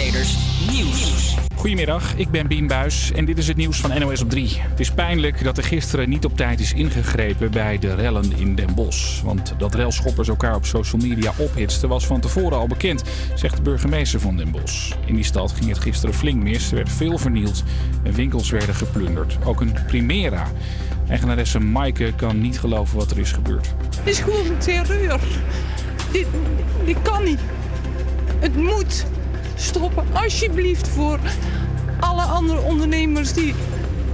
Creators Nieuws. Goedemiddag, ik ben Bien Buis en dit is het nieuws van NOS op 3. Het is pijnlijk dat er gisteren niet op tijd is ingegrepen bij de rellen in Den Bosch. Want dat relschoppers elkaar op social media ophitsten was van tevoren al bekend, zegt de burgemeester van Den Bosch. In die stad ging het gisteren flink mis, er werd veel vernield en winkels werden geplunderd. Ook een Primera. Eigenaresse Maaike kan niet geloven wat er is gebeurd. Het is gewoon terreur. Dit, dit kan niet. Het moet stoppen. Alsjeblieft voor alle andere ondernemers die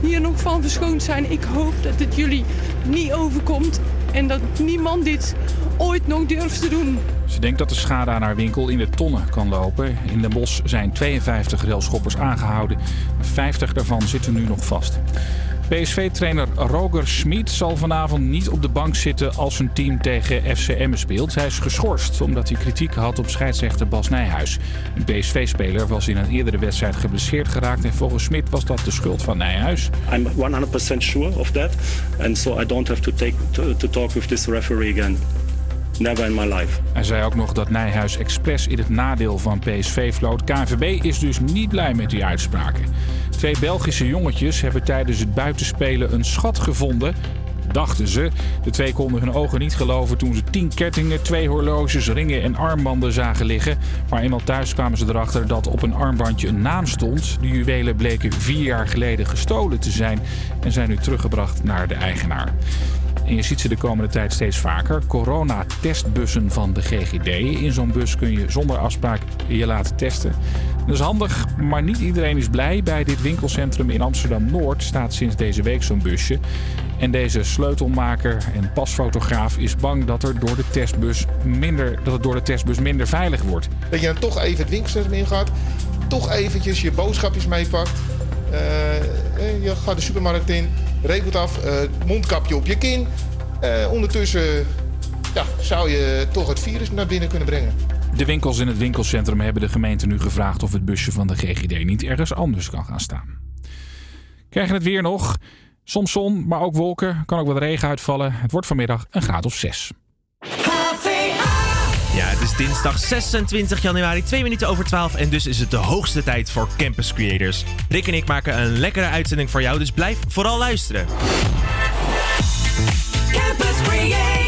hier nog van verschoond zijn. Ik hoop dat het jullie niet overkomt en dat niemand dit ooit nog durft te doen. Ze denkt dat de schade aan haar winkel in de tonnen kan lopen. In Den Bosch zijn 52 railschoppers aangehouden. 50 daarvan zitten nu nog vast. PSV-trainer Roger Schmid zal vanavond niet op de bank zitten als zijn team tegen FCM speelt. Hij is geschorst omdat hij kritiek had op scheidsrechter Bas Nijhuis. Een PSV-speler was in een eerdere wedstrijd geblesseerd geraakt en volgens Schmid was dat de schuld van Nijhuis. I'm 100% sure of that and so I don't have to take to, to talk with this referee again. Never in my life. Hij zei ook nog dat Nijhuis expres in het nadeel van PSV floot. KNVB is dus niet blij met die uitspraken. Twee Belgische jongetjes hebben tijdens het buitenspelen een schat gevonden. Dachten ze. De twee konden hun ogen niet geloven toen ze tien kettingen, twee horloges, ringen en armbanden zagen liggen. Maar eenmaal thuis kwamen ze erachter dat op een armbandje een naam stond. De juwelen bleken vier jaar geleden gestolen te zijn en zijn nu teruggebracht naar de eigenaar. En je ziet ze de komende tijd steeds vaker. Corona-testbussen van de GGD. In zo'n bus kun je zonder afspraak je laten testen. Dat is handig, maar niet iedereen is blij. Bij dit winkelcentrum in Amsterdam-Noord staat sinds deze week zo'n busje. En deze sleutelmaker en pasfotograaf is bang dat, er door de testbus minder, dat het door de testbus minder veilig wordt. Dat je dan toch even het winkelcentrum ingaat. Toch eventjes je boodschapjes meepakt. Uh, je gaat de supermarkt in, rekent af, uh, mondkapje op je kin. Uh, ondertussen ja, zou je toch het virus naar binnen kunnen brengen. De winkels in het winkelcentrum hebben de gemeente nu gevraagd of het busje van de GGD niet ergens anders kan gaan staan. Krijgen het weer nog? Soms zon, maar ook wolken. Kan ook wat regen uitvallen. Het wordt vanmiddag een graad of 6. Dinsdag 26 januari, 2 minuten over 12 en dus is het de hoogste tijd voor Campus Creators. Rick en ik maken een lekkere uitzending voor jou, dus blijf vooral luisteren. Campus Creators,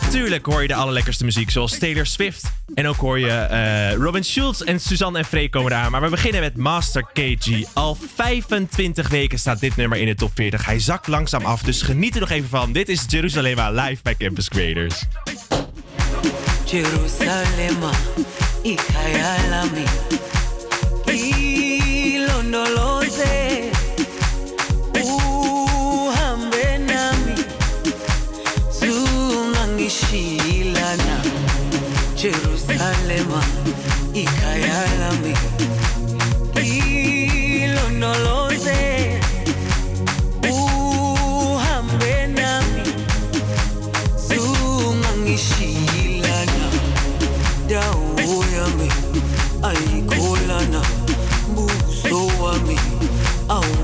natuurlijk hoor je de allerlekkerste muziek, zoals Taylor Swift. En ook hoor je uh, Robin Schulz en Suzanne en Frey komen eraan. Maar we beginnen met Master KG. Al 25 weken staat dit nummer in de top 40. Hij zakt langzaam af, dus geniet er nog even van. Dit is Jerusalema live bij Campus Creators. Ilondoloze. uhambe nami, zungangishilana. dawo yami ayikholana buso wami einde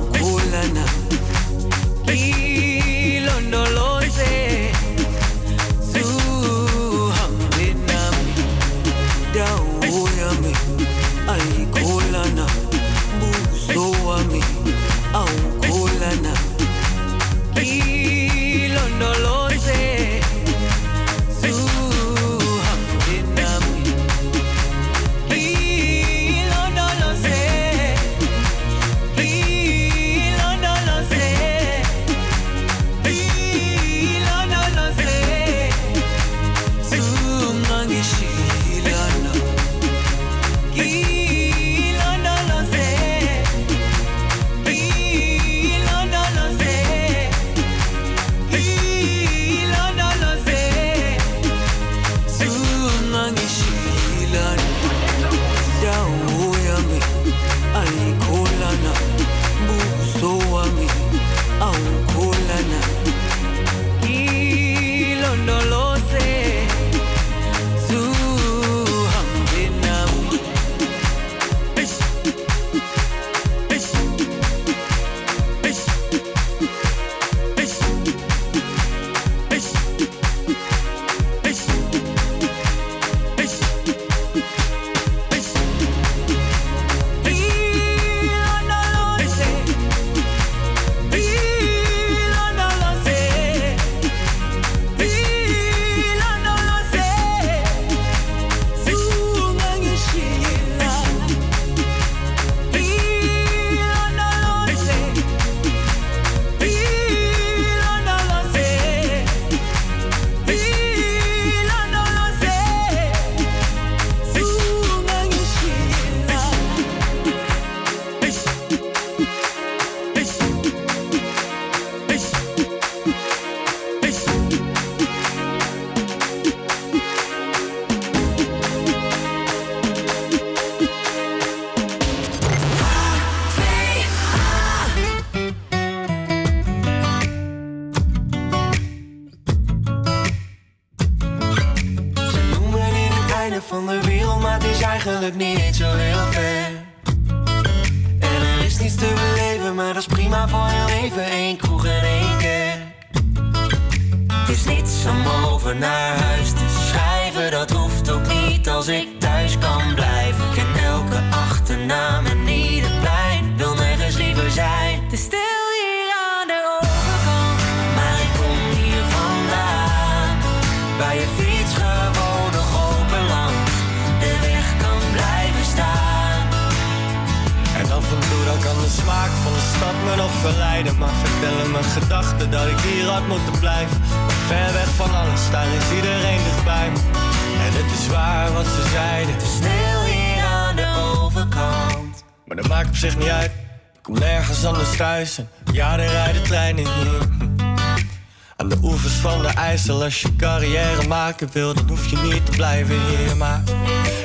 maken wil, dan hoef je niet te blijven hier Maar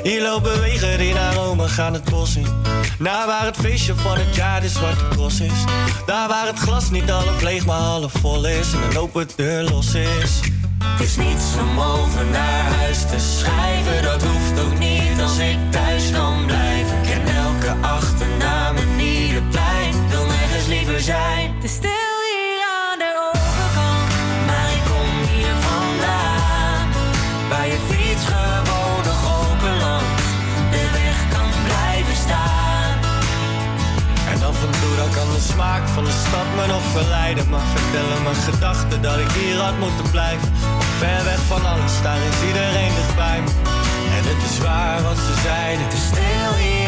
hier lopen wegen naar Rome gaan het bos in. Naar waar het feestje van het jaar de zwarte cross is. Daar waar het glas niet half leeg maar half vol is. En een open deur los is. Het is niets om over naar huis te schrijven, dat hoeft ook niet als ik dat ik hier had moeten blijven. Ver weg van alles, daar is iedereen dichtbij me. En het is waar wat ze zeiden. Het is stil hier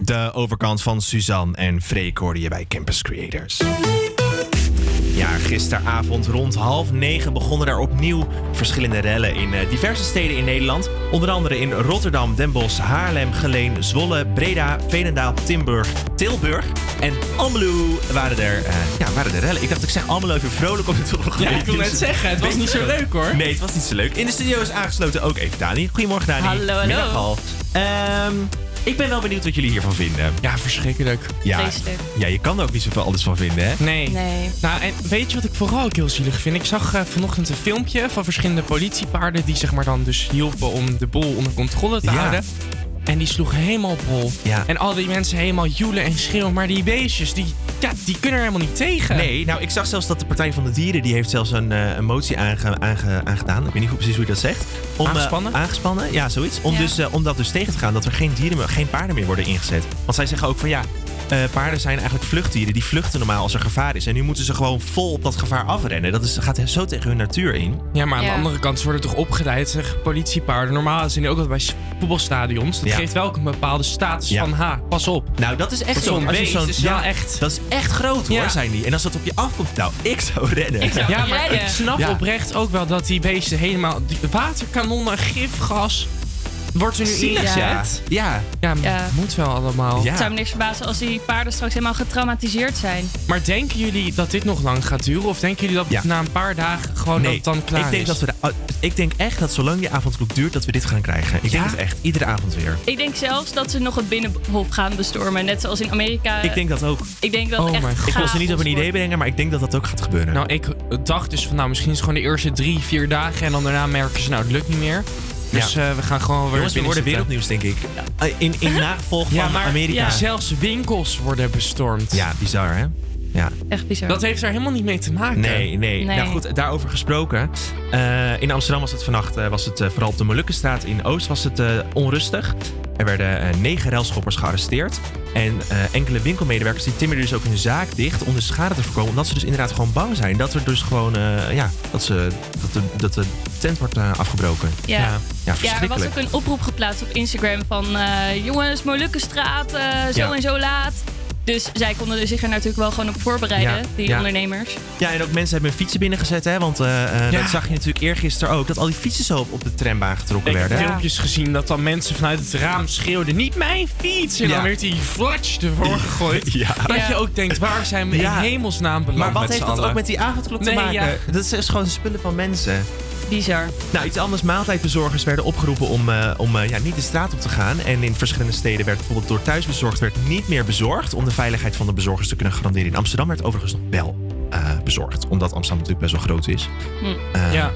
De overkant van Suzanne en Freek hoorde je bij Campus Creators. Ja, gisteravond rond half negen begonnen er opnieuw verschillende rellen in eh, diverse steden in Nederland. Onder andere in Rotterdam, Den Bosch, Haarlem, Geleen, Zwolle, Breda, Veenendaal, Timburg, Tilburg en Almelo waren er, eh, ja, waren er rellen. Ik dacht, ik zeg Almelo even vrolijk om het een Ja, ik wil net zeggen, het was niet zo leuk hoor. Nee, het was niet zo leuk. In de studio is aangesloten ook even Dani. Goedemorgen Dani. Hallo, hallo. Middag al. Ehm, ik ben wel benieuwd wat jullie hiervan vinden. Ja, verschrikkelijk. Ja, Vreselijk. ja, je kan er ook niet zoveel anders van vinden, hè? Nee. Nee. Nou, en weet je wat ik vooral ook heel zielig vind? Ik zag eh, vanochtend een filmpje van verschillende politiepaarden die zeg maar dan dus hielpen om de boel onder controle te Ja. houden. En die sloegen helemaal op hol. Ja. En al die mensen helemaal joelen en schreeuwen. Maar die beestjes, die, ja, die kunnen er helemaal niet tegen. Nee, nou, ik zag zelfs dat de Partij van de Dieren... die heeft zelfs een, eh, een motie aange, aange- aangedaan. Ik weet niet hoe, precies hoe je dat zegt. Om, eh, Aangespannen? aangespannen, ja, zoiets. Om, Ja. dus, eh, om dat dus tegen te gaan. Dat er geen, dieren, meer- geen paarden meer worden ingezet. Want zij zeggen ook van ja... eh, paarden zijn eigenlijk vluchtdieren. Die vluchten normaal als er gevaar is. En nu moeten ze gewoon vol op dat gevaar afrennen. Dat is, gaat zo tegen hun natuur in. Ja, maar aan Ja. de andere kant ze worden toch opgeleid, zeg, politiepaarden. Normaal zijn die ook altijd bij voetbalstadions. Dat Ja. geeft wel ook een bepaalde status Ja. van, ha, pas op. Nou, dat is echt zo'n beest zo'n- is wel echt- Dat is echt groot hoor, Ja. zijn die. En als dat op je afkomt, nou, ik zou rennen. Ik zou Ja, maar ik snap Ja. oprecht ook wel dat die beesten helemaal... Die waterkanonnen, gifgas... Wordt er nu Zielig, ingezet? ja. Ja, Ja, moet wel allemaal. ja. Het zou me niks verbazen als die paarden straks helemaal getraumatiseerd zijn. Maar denken jullie dat dit nog lang gaat duren? Of denken jullie dat Ja. na een paar dagen gewoon dat het dan klaar ik denk is? dat we de- ik denk echt dat zolang die avondklok duurt, dat we dit gaan krijgen. Ik Ja? denk het echt. Iedere avond weer. Ik denk zelfs dat ze nog het binnenhof gaan bestormen. Net zoals in Amerika. ik denk dat ook. Ik denk dat Oh echt mijn God. Ik wil ze niet op een idee brengen, maar ik denk dat dat ook gaat gebeuren. Nou, ik dacht dus van nou, misschien is het gewoon de eerste drie, vier dagen. En dan daarna merken ze, nou, het lukt niet meer. Dus eh, we gaan gewoon weer Jongens, we worden wereldnieuws, denk ik. Eh, In, in nagevolg Ja, van maar Amerika. ja. zelfs winkels worden bestormd. Ja, bizar hè? Ja. Echt bizar. Dat heeft er helemaal niet mee te maken. Nee, nee, Nee. Nou goed, daarover gesproken. Eh, in Amsterdam was het vannacht eh, was het, eh, vooral op de Molukkenstraat in Oost was het eh, onrustig. Er werden eh, negen relschoppers gearresteerd. En eh, enkele winkelmedewerkers die timmerden dus ook hun zaak dicht om de schade te voorkomen. Omdat ze dus inderdaad gewoon bang zijn dat er dus gewoon, eh, ja, dat, ze, dat, de, dat de tent wordt afgebroken. Ja. ja Ja, er was ook een oproep geplaatst op Instagram van... eh, jongens, Molukkenstraat, zo Ja. en zo laat. Dus zij konden er zich er natuurlijk wel gewoon op voorbereiden, Ja, die ja. ondernemers. Ja, en ook mensen hebben hun fietsen binnengezet, hè? Want eh, eh, Ja. dat zag je natuurlijk eergisteren ook. Dat al die fietsen zo op, op de trambaan getrokken Ik heb werden. filmpjes gezien dat dan mensen vanuit het raam schreeuwden: Niet mijn fiets! En Ja. dan werd die flatsch ervoor gegooid. Ja. Dat je ook denkt: waar zijn we Ja. in hemelsnaam beland? Maar wat met heeft dat allen? ook met die avondklok te Nee, maken? ja. Dat is, is gewoon spullen van mensen. Bizar. Nou, iets anders. Maaltijdbezorgers werden opgeroepen om, eh, om eh, ja, niet de straat op te gaan. En in verschillende steden werd bijvoorbeeld door thuisbezorgd werd niet meer bezorgd. Om de veiligheid van de bezorgers te kunnen garanderen. In Amsterdam werd overigens nog wel eh, bezorgd. Omdat Amsterdam natuurlijk best wel groot is. Hm. Eh, Ja.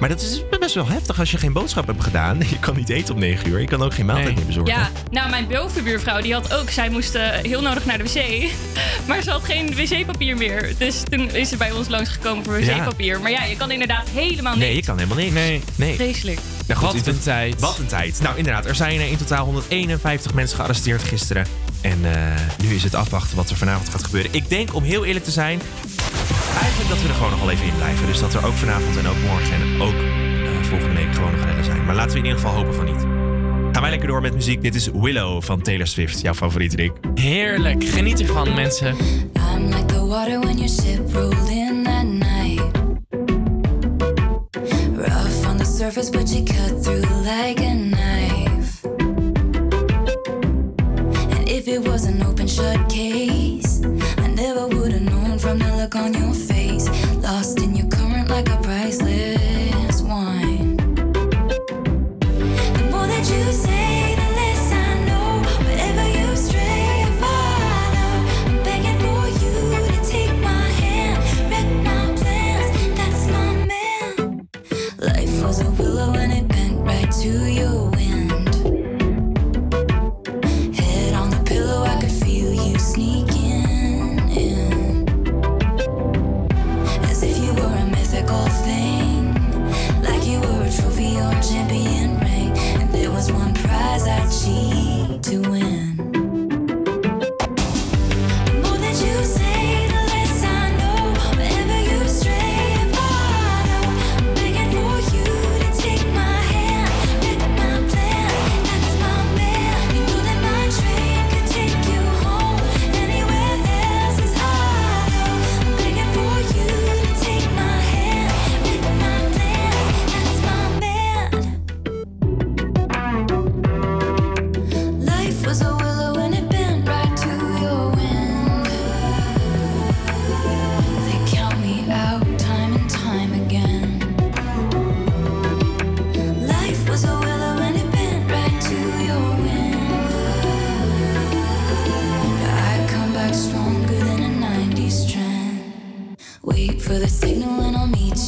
Maar dat is best wel heftig als je geen boodschap hebt gedaan. Je kan niet eten om 9 uur. Je kan ook geen maaltijd Nee. meer bezorgen. Ja, nou mijn bovenbuurvrouw die had ook, zij moest eh, heel nodig naar de wc. Maar ze had geen wc-papier meer. Dus toen is ze bij ons langsgekomen voor Ja. wc-papier. Maar ja, je kan inderdaad helemaal niks. Nee, je kan helemaal niks. Nee. nee. Vreselijk. Nou, goed, Wat een tijd. Wat een tijd. Nou, inderdaad. Er zijn in totaal 151 mensen gearresteerd gisteren. En eh, nu is het afwachten wat er vanavond gaat gebeuren. Ik denk, om heel eerlijk te zijn... Eigenlijk dat we er gewoon nog wel even in blijven. Dus dat er ook vanavond en ook morgen en ook eh, volgende week gewoon nog rellen zijn. Maar laten we in ieder geval hopen van niet. Gaan wij lekker door met muziek. Dit is Willow van Taylor Swift. Jouw favoriet, Rick. Heerlijk. Geniet ervan, mensen. I'm like the water when your ship rolled in that night. Rough on the surface, but you cut through like a knife. And if it was an open shut case,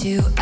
I'll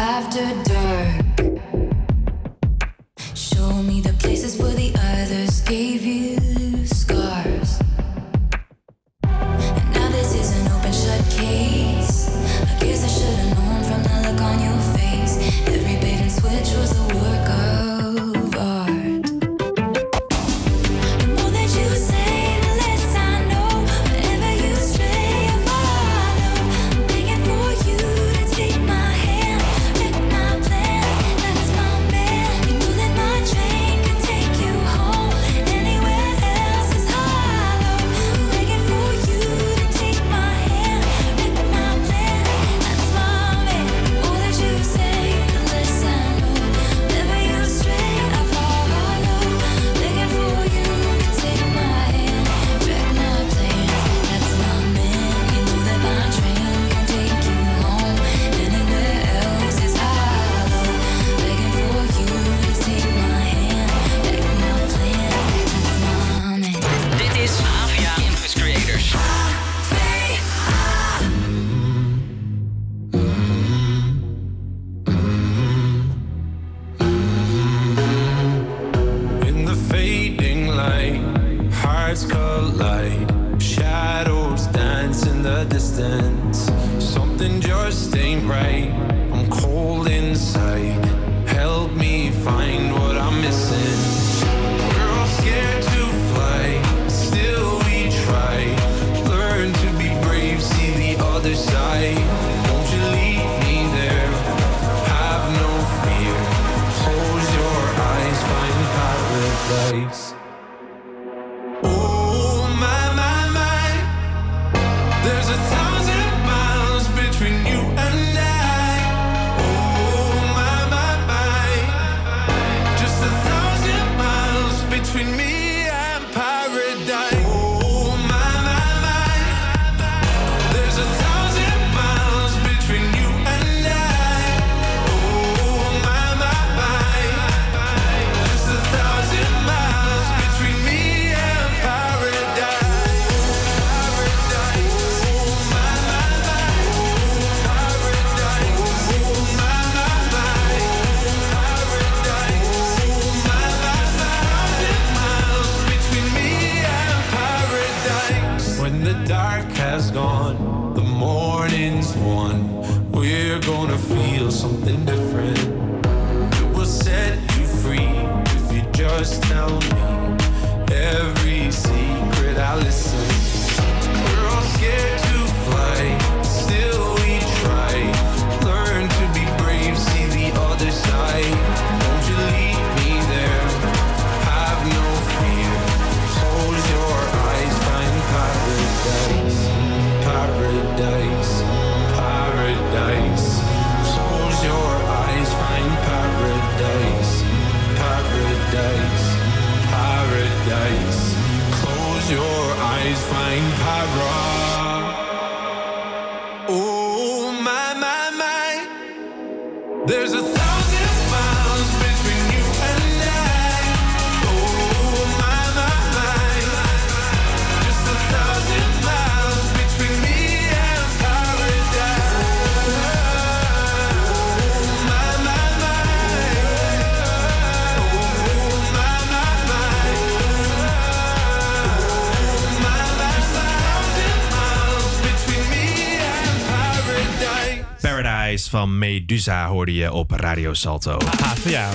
van Medusa hoorde je op Radio Salto. ja.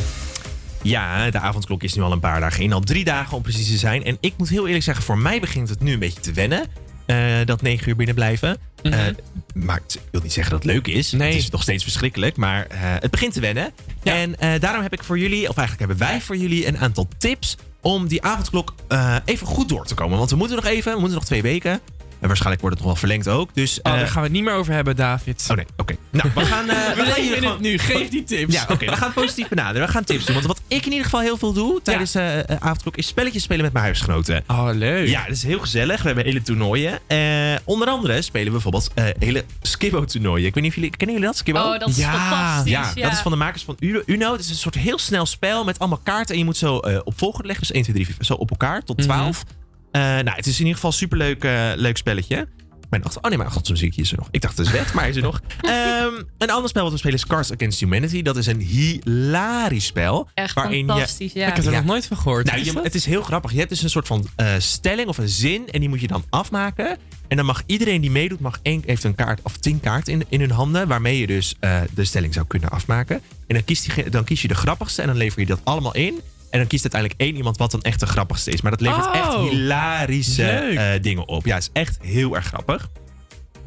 Ja, de avondklok is nu al een paar dagen in. Al drie dagen om precies te zijn. En ik moet heel eerlijk zeggen, voor mij begint het nu een beetje te wennen. eh, dat negen uur binnen blijven. Eh, maar ik wil niet zeggen dat het leuk is. Nee. Het is nog steeds verschrikkelijk. Maar eh, het begint te wennen. En daarom heb ik voor jullie, of eigenlijk hebben wij voor jullie een aantal tips. om die avondklok even goed door te komen. Want we moeten nog even, we moeten nog twee weken. En waarschijnlijk wordt het nog wel verlengd ook. Dus, Oh, eh, daar gaan we het niet meer over hebben, David. Oh nee, oké. Nou, we gaan, eh, we leven hier in gewoon- het nu. Geef die tips. Ja, oké. we gaan het positief benaderen. We gaan tips doen. Want wat ik in ieder geval heel veel doe tijdens eh, eh, avondklok is spelletjes spelen met mijn huisgenoten. Oh, leuk. Ja, dat is heel gezellig. We hebben hele toernooien. Eh, onder andere spelen we bijvoorbeeld eh, hele Skibbo-toernooien. Ik weet niet of jullie... Kennen jullie dat, Skibbo? Oh, dat is fantastisch. Ja, Ja. dat is van de makers van Uno. Uno. Het is een soort heel snel spel met allemaal kaarten. En je moet zo eh, op volgorde leggen. Dus 1, 2, 3, 4, zo op elkaar. Tot 12. Eh, nou, het is in ieder geval een superleuk eh, leuk spelletje. Mijn achter, oh nee, mijn achtermuziekje is er nog. Ik dacht, het is weg, maar hij is er nog. Ehm, een ander spel wat we spelen is Cards Against Humanity. Dat is een hilarisch spel. Echt waarin fantastisch, je, ja. Ik heb er Ja. nog nooit van gehoord. Nou, je- het is heel grappig. Je hebt dus een soort van eh, stelling of een zin. En die moet je dan afmaken. En dan mag iedereen die meedoet, mag één, heeft een kaart of tien kaarten in, in hun handen. Waarmee je dus eh, de stelling zou kunnen afmaken. En dan, kiest die, dan kies je de grappigste. En dan lever je dat allemaal in. En dan kiest uiteindelijk één iemand wat dan echt de grappigste is. Maar dat levert Oh, echt hilarische leuk. eh, dingen op. Ja, het is echt heel erg grappig.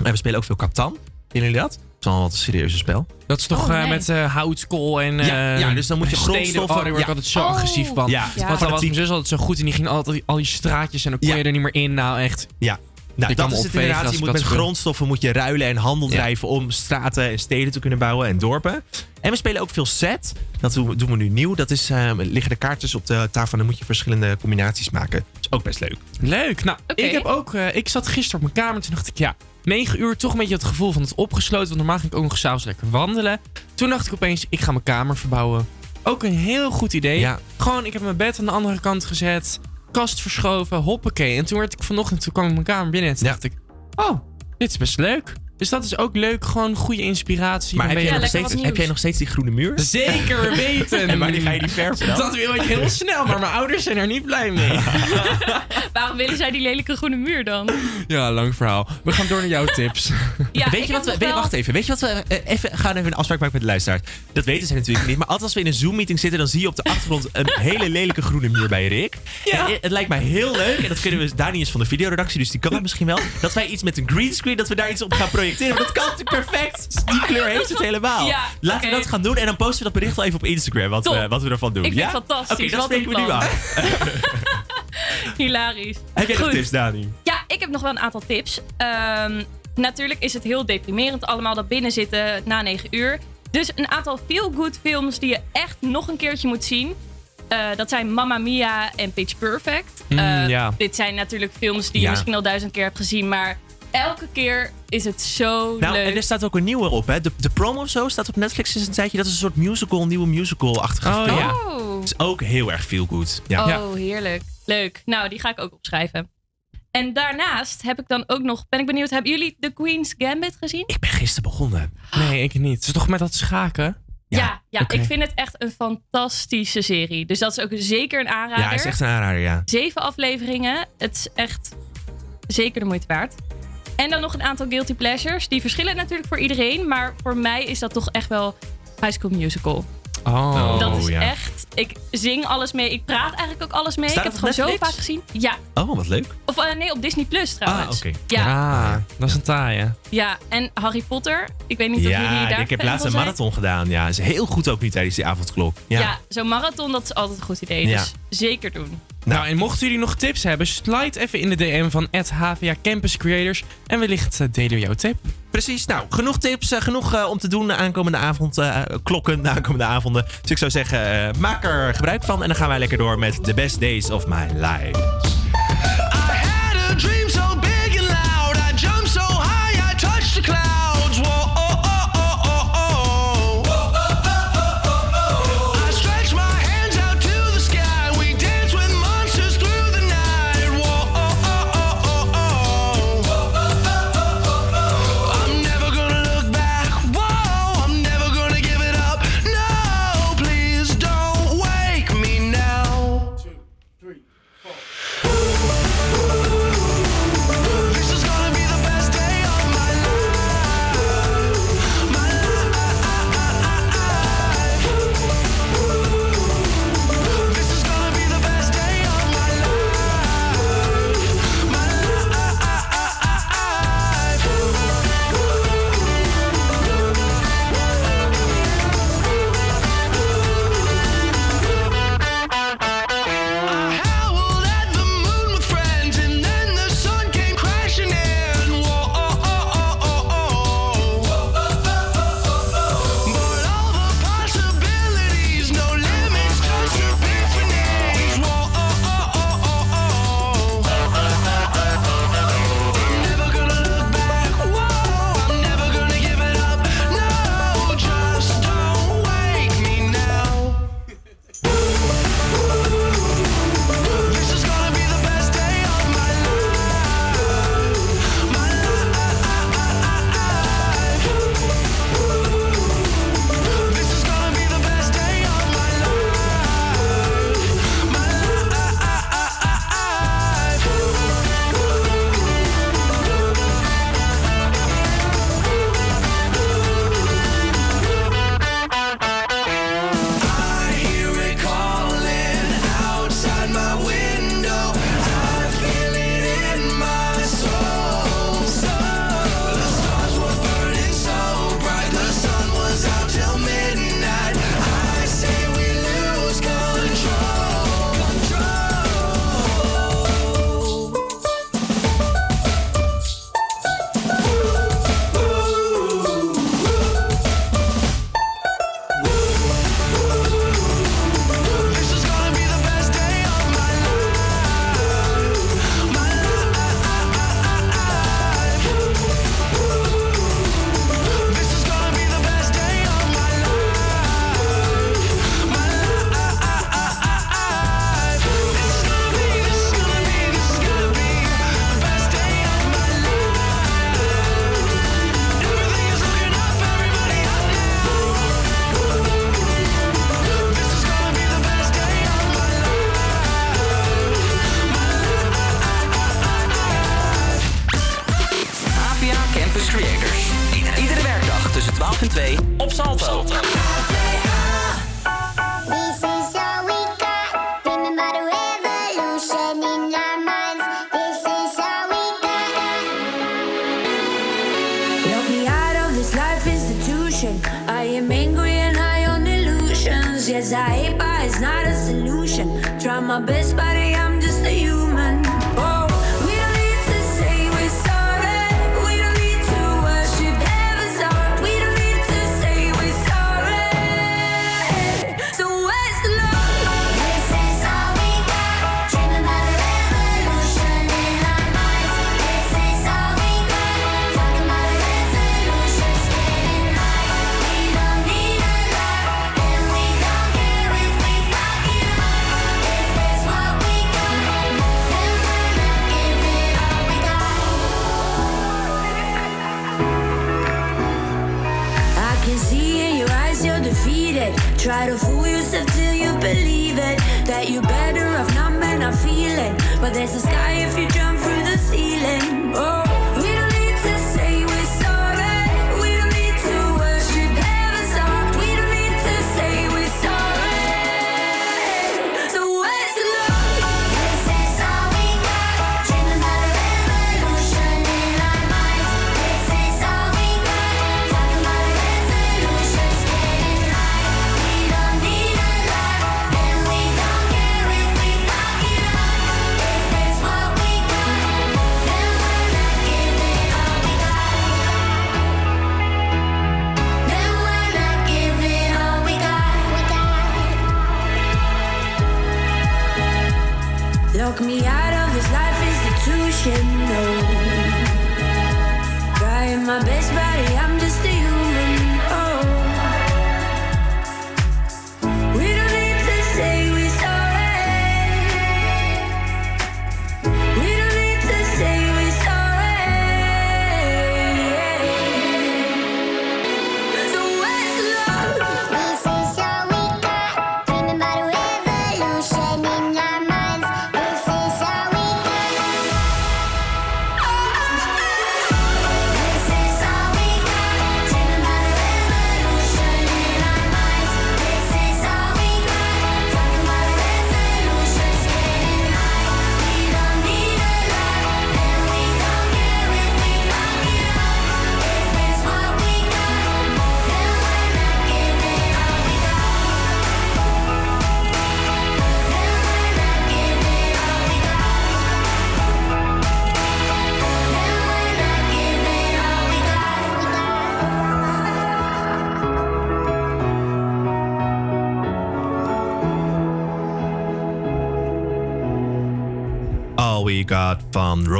En we spelen ook veel Catan. Kennen jullie dat? Het is wel wat een serieuze spel. Dat is toch Oh, eh, met eh, houtskool en Ja, eh, ja, dus dan moet je steden. grondstoffen- Oh, daar word ik ja. altijd zo Oh. agressief van. Ja, Ja. Want dan was mijn zus altijd zo goed en die ging altijd al die straatjes en dan kon Ja. je er niet meer in. Nou, echt. Ja. Nou, dat is het inderdaad. Je moet met speel. grondstoffen moet je ruilen en handel Ja. drijven om straten en steden te kunnen bouwen en dorpen. En we spelen ook veel set. Dat doen we- doen we nu nieuw. Dat is, eh, liggen de kaartjes op de tafel en dan moet je verschillende combinaties maken. Dat is ook best leuk. Leuk. Nou, ik heb ook. eh, ik zat gisteren op mijn kamer. Toen dacht ik, ja, 9 uur toch een beetje het gevoel van het opgesloten. Want normaal ging ik ook nog s'avonds lekker wandelen. Toen dacht ik opeens, ik ga mijn kamer verbouwen. Ook een heel goed idee. Ja. Gewoon, ik heb mijn bed aan de andere kant gezet. Kast verschoven, hoppakee. En toen werd ik vanochtend, toen kwam ik mijn kamer binnen en toen Ja. dacht ik, oh, dit is best leuk. Dus dat is ook leuk. Gewoon goede inspiratie. Maar heb nog steeds, heb jij nog steeds die groene muur? Zeker weten. En wanneer ga je die verven dan? Dat wil ik heel snel, maar mijn ouders zijn er niet blij mee. Waarom willen zij die lelijke groene muur dan? Ja, lang verhaal. We gaan door naar jouw tips. Ja, weet je wat we, wel- wacht even. Weet je wat we eh, even gaan even een afspraak maken met de luisteraars. Dat weten ze natuurlijk niet. Maar altijd als we in een Zoom meeting zitten, dan zie je op de achtergrond een hele lelijke groene muur bij Rick. Ja. En, het lijkt mij heel leuk. En dat kunnen we. Dani is van de videoredactie, dus die kan dat misschien wel. Dat wij iets met een greenscreen, dat we daar iets op gaan projecteren. Maar dat kan natuurlijk perfect. Die kleur heeft het helemaal. Ja, Laten we dat gaan doen en dan posten we dat bericht wel even op Instagram. Wat, we, wat we ervan doen. Ik vind ja? het fantastisch. Oké, dat spreken we nu aan. Hilarisch. Heb jij nog tips, Dani? Ja, ik heb nog wel een aantal tips. Ehm, natuurlijk is het heel deprimerend allemaal dat binnenzitten na 9 uur. Dus een aantal feel-good films die je echt nog een keertje moet zien. Eh, dat zijn Mamma Mia en Pitch Perfect. Mm, Eh, ja. Dit zijn natuurlijk films die Ja. je misschien al duizend keer hebt gezien. Maar elke keer is het zo Nou, leuk. en er staat ook een nieuwe op, hè? De, de prom of zo staat op Netflix sinds een tijdje. Dat is een soort musical, nieuwe musical-achtige Oh, film. ja. Oh. is ook heel erg feel good. Ja. Oh, Ja. heerlijk. Leuk. Nou, die ga ik ook opschrijven. En daarnaast heb ik dan ook nog... Ben ik benieuwd, hebben jullie The Queen's Gambit gezien? Ik ben gisteren begonnen. Nee, ik niet. Het is toch met dat schaken? Ja, ja, ik vind het echt een fantastische serie. Dus dat is ook zeker een aanrader. Ja, is echt een aanrader, ja. Zeven afleveringen. Het is echt zeker de moeite waard. En dan nog een aantal guilty pleasures. Die verschillen natuurlijk voor iedereen. Maar voor mij is dat toch echt wel High School Musical. Oh. dat is ja. echt... Ik zing alles mee. Ik praat eigenlijk ook alles mee. Staat ik heb het gewoon zo vaak gezien. Ja. Oh, wat leuk. Of eh, nee, op Disney Plus trouwens. Ah, oké. Ja, Ah, dat is een taaie. ja, en Harry Potter. Ik weet niet of jullie Ja, daar ik heb laatst een zijn. marathon gedaan. Ja, is heel goed ook nu tijdens die avondklok. Ja. Ja, zo'n marathon, dat is altijd een goed idee. Ja. Dus zeker doen. Nou, en mochten jullie nog tips hebben, slide even in de DM van HVA Campus Creators. En wellicht eh, delen we jouw tip. Precies. Nou, genoeg tips, eh, genoeg eh, om te doen de aankomende avond, eh, klokken, de aankomende avonden. Dus ik zou zeggen, maak er gebruik van. En dan gaan wij lekker door met The Best Days of My Life.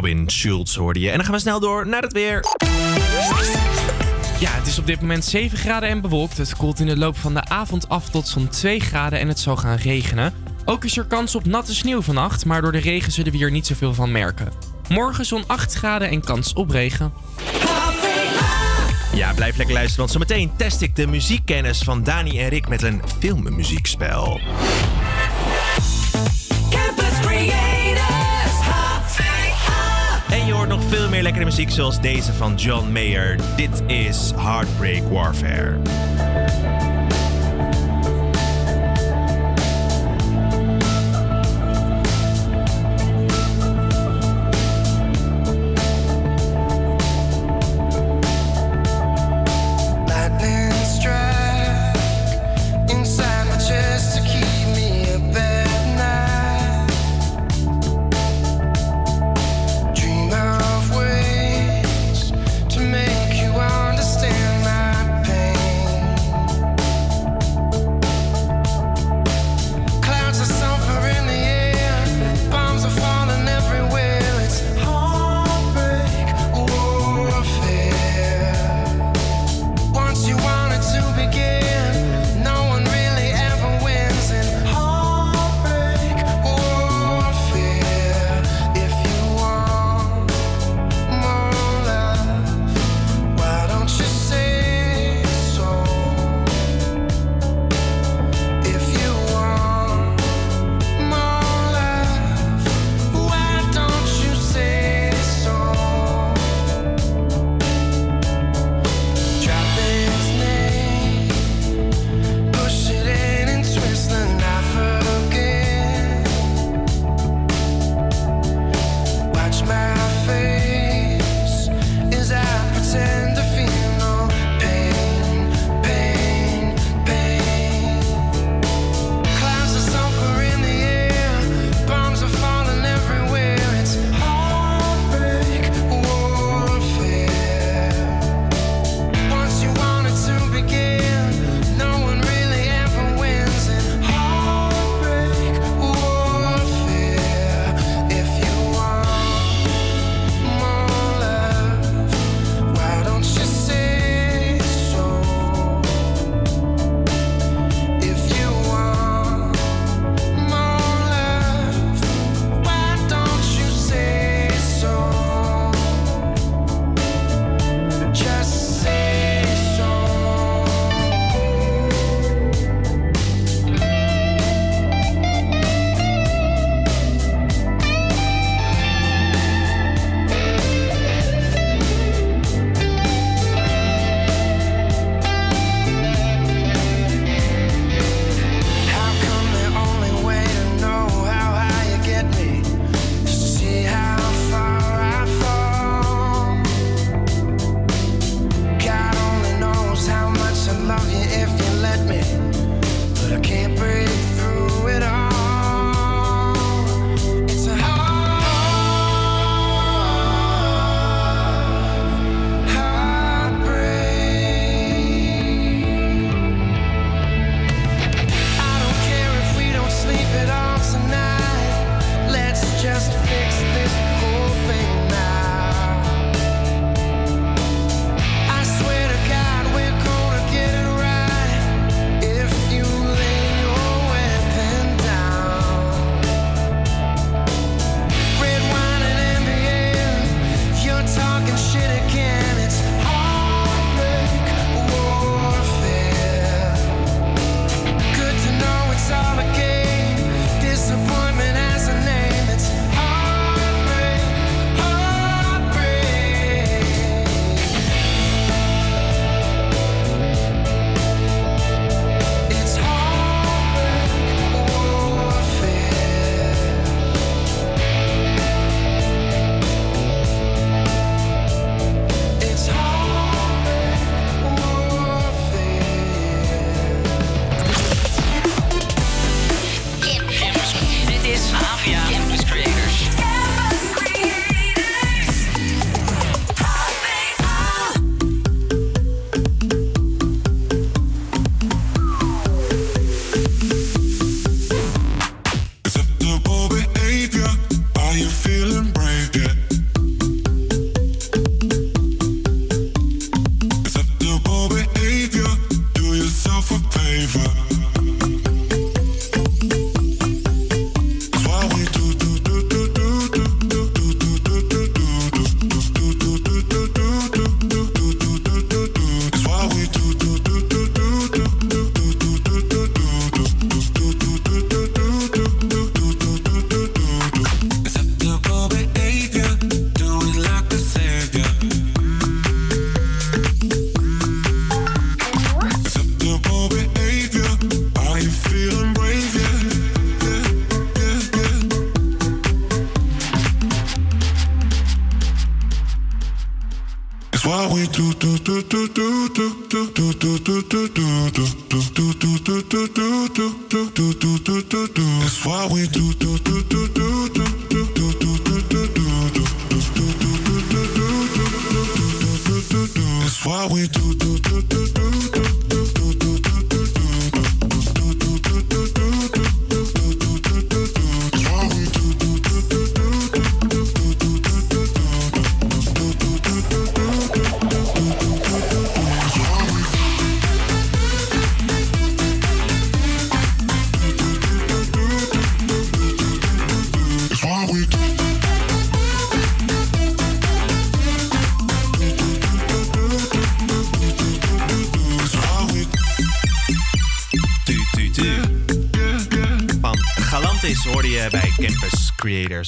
Robin Schultz hoorde je. En dan gaan we snel door naar het weer. Ja, het is op dit moment 7 graden en bewolkt. Het koelt in de loop van de avond af tot zo'n 2 graden en het zal gaan regenen. Ook is er kans op natte sneeuw vannacht, maar door de regen zullen we hier niet zoveel van merken. Morgen zo'n 8 graden en kans op regen. Ja, blijf lekker luisteren, want zometeen test ik de muziekkennis van Dani en Rick met een filmmuziekspel. lekkere muziek zoals deze van John Mayer. Dit is Heartbreak Warfare.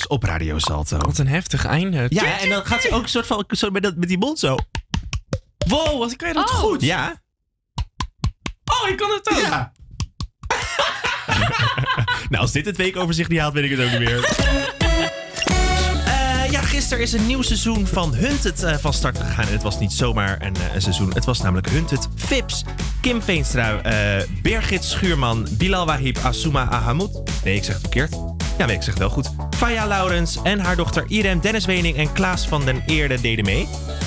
Op Radio Salto. Wat een heftig einde. Ja, en dan gaat ze ook een soort van zo met, dat, met die mond zo. Wow, wat kan je dat Oh. goed? Ja. Oh, ik kan het ook. Ja. nou, als dit het weekoverzicht niet haalt, weet ik het ook niet meer. Eh, ja, gisteren is een nieuw seizoen van Hunted eh, van start gegaan. En het was niet zomaar een, eh, een seizoen. Het was namelijk Hunted Vips. Kim Veenstra, eh, Birgit Schuurman, Bilal Wahib, Asuma Ahamoud. Nee, ik zeg het verkeerd. Ja, nee, ik zeg het wel goed. Faya Laurens en haar dochter Irem Dennis Wening en Klaas van den Eerde deden mee. Eh,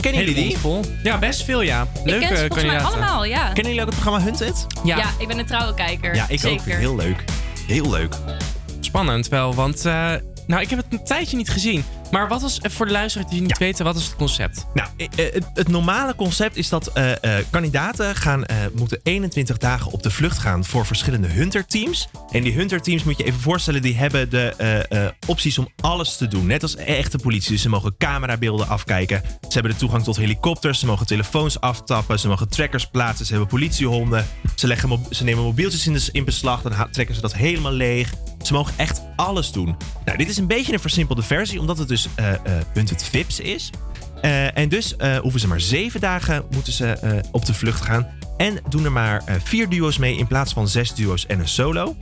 kennen jullie die? Vol. Ja, best veel, ja. Ik Leuke ken ze volgens mij kandidaten. allemaal, ja. Kennen jullie ook het programma Hunted? ja. Ja, ik ben een trouwe kijker. Ja, ik Zeker. ook. Heel leuk. Heel leuk. spannend wel. Want, eh, nou, ik heb het een tijdje niet gezien. Maar wat was, eh, voor de luisteraars die niet weten, wat is het concept? Nou, eh, eh, het, het normale concept is dat kandidaten gaan, moeten 21 dagen op de vlucht gaan voor verschillende hunterteams. En die hunterteams moet je even voorstellen, die hebben de opties om alles te doen. Net als echte politie. Dus ze mogen camerabeelden afkijken. Ze hebben de toegang tot helikopters. Ze mogen telefoons aftappen. Ze mogen trackers plaatsen. Ze hebben politiehonden. Ze, leggen ze nemen mobieltjes in, de, in beslag. Dan trekken ze dat helemaal leeg. Ze mogen echt alles doen. Nou, dit is een beetje een versimpelde versie, omdat het dus eh Hunted Vips is. Eh, en dus hoeven ze maar zeven dagen moeten ze op de vlucht gaan. En doen er maar vier duo's mee in plaats van zes duo's en een solo.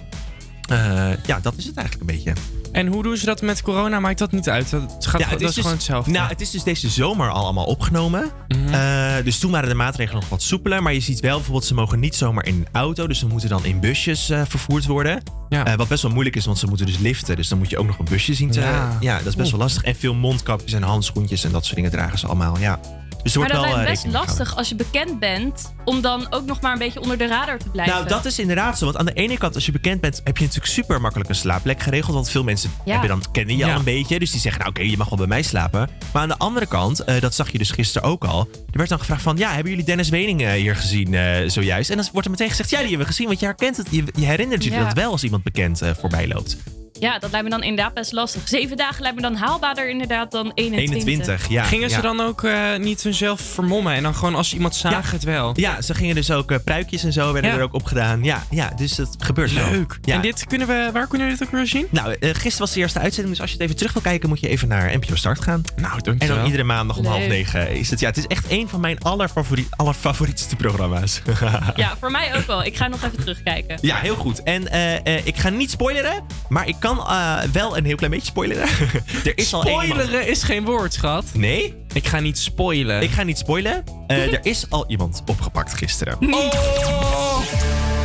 Ja, dat is het eigenlijk een beetje. En hoe doen ze dat met corona? Maakt dat niet uit? Dat, gaat, Ja, dat is, dus- gewoon hetzelfde. Nou, het is dus deze zomer al allemaal opgenomen. Mhm. Eh, dus toen waren de maatregelen nog wat soepeler. Maar je ziet wel bijvoorbeeld, ze mogen niet zomaar in een auto. Dus ze moeten dan in busjes eh, vervoerd worden. Ja. Eh, wat best wel moeilijk is, want ze moeten dus liften. Dus dan moet je ook nog een busje zien te... Ja. Ja, dat is best wel lastig. En veel mondkapjes en handschoentjes en dat soort dingen dragen ze allemaal. Ja. Dus er Maar wordt dat wel lijkt eh, best lastig als je bekend bent, om dan ook nog maar een beetje onder de radar te blijven. Nou, dat is inderdaad zo. Want aan de ene kant, als je bekend bent, heb je natuurlijk super makkelijk een slaapplek geregeld. Want veel mensen Ja. hebben dan, kennen je Ja. al een beetje. Dus die zeggen, nou oké, je mag wel bij mij slapen. Maar aan de andere kant, eh, dat zag je dus gisteren ook al. Er werd dan gevraagd van, ja, hebben jullie Dennis Wening eh, hier gezien eh, zojuist? En dan wordt er meteen gezegd, ja, die hebben we gezien. Want je herkent het, je, je herinnert je Ja. dat wel als iemand bekend eh, voorbij loopt. Ja, dat lijkt me dan inderdaad best lastig. Zeven dagen lijkt me dan haalbaarder inderdaad dan 21. 21, ja. Gingen ze ja. dan ook eh, niet hunzelf vermommen en dan gewoon als ze iemand zagen het wel? Ja, ze gingen dus ook, eh, pruikjes en zo werden Ja. er ook op gedaan. Ja, ja dus dat gebeurt wel. Leuk. Ja. En dit kunnen we, waar kunnen we dit ook weer zien? Nou, eh, gisteren was de eerste uitzending, dus als je het even terug wil kijken, moet je even naar NPO Start gaan. Nou, En dankjewel. dan iedere maandag om half Leuk. negen is het. Ja, het is echt een van mijn allerfavoriet, allerfavorietste programma's. Ja, voor mij ook wel. Ik ga nog even terugkijken. ja, heel goed. En eh, eh, ik ga niet spoileren, maar ik kan eh, wel een heel klein beetje spoileren. er is al één man- Spoileren is geen woord, schat. Nee, Ik ga niet spoilen. ik ga niet spoilen. Eh, er is al iemand opgepakt gisteren. Oh!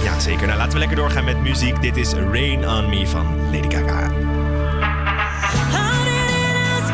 Ja, zeker. Nou, laten we lekker doorgaan met muziek. Dit is Rain on Me van Lady Gaga. I didn't ask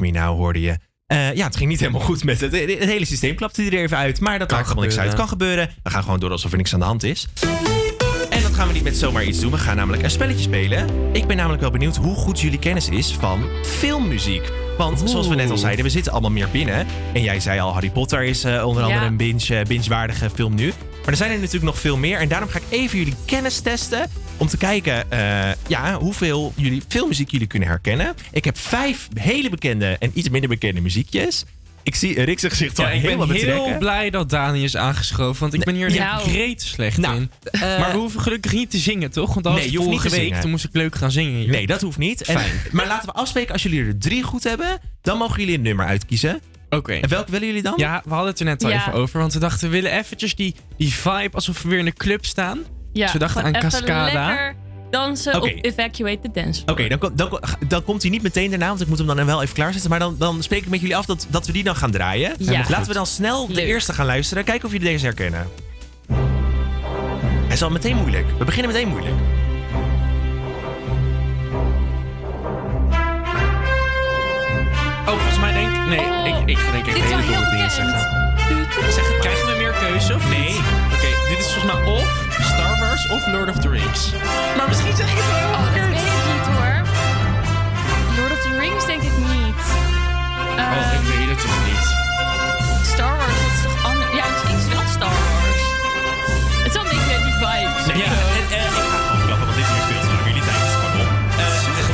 Leave Me Now hoorde je. Eh, ja, het ging niet helemaal goed met het. Het hele systeem klapte er even uit. Maar dat Kan maakt helemaal niks uit. Het kan gebeuren. We gaan gewoon door alsof er niks aan de hand is. En dat gaan we niet met zomaar iets doen. We gaan namelijk een spelletje spelen. Ik ben namelijk wel benieuwd hoe goed jullie kennis is van filmmuziek. Want zoals we net al zeiden, we zitten allemaal meer binnen. En jij zei al, Harry Potter is eh, onder andere Ja. een binge, eh, binge-waardige film nu. Maar er zijn er natuurlijk nog veel meer. En daarom ga ik even jullie kennis testen. Om te kijken eh, ja, hoeveel jullie, filmmuziek jullie kunnen herkennen. Ik heb vijf hele bekende en iets minder bekende muziekjes. Ik zie Rick zijn gezicht al Ja, ik ben helemaal heel blij dat Dani is aangeschoven, want ik ben hier greet slecht Nou, in. eh, maar we hoeven gelukkig niet te zingen, toch? Want dat Nee, je vorige week, zingen. toen moest ik leuk gaan zingen. Nee, dat hoeft niet. En, maar laten we afspreken, als jullie er drie goed hebben, dan mogen jullie een nummer uitkiezen. Oké. En welke willen jullie dan? Ja, we hadden het er net al Ja. even over, want we dachten we willen eventjes die, die vibe alsof we weer in de club staan. Ja, dus we dachten aan even Cascada. lekker dansen Oké. op Evacuate the Dance. Oké, dan, kom- dan, dan komt hij niet meteen daarna, want ik moet hem dan wel even klaarzetten. Maar dan, dan spreek ik met jullie af dat, dat we die dan gaan draaien. Ja. Laten we dan snel de eerste gaan luisteren. Kijken of jullie deze herkennen. Hij is al meteen moeilijk. We beginnen meteen moeilijk. Oh, volgens mij denk ik... Nee, ik, ik ga denk ik heel domme dingen bekend. zeggen. Zeg, krijgen we meer keuze of Nee. niet? Oké, dit is volgens mij of Star Wars of Lord of the Rings. Maar misschien zeg ik het wel Oh, dat weet ik niet hoor. Lord of the Rings denk ik niet. Oh, Eh, ik weet het toch niet. Star Wars, dat is toch anders? Ja, het is wel Star Wars. Het is wel een beetje die vibes. Nee, ja, en, eh, ik ga gewoon klappen, want dit is veel te lang. Jullie tijd is gewoon op.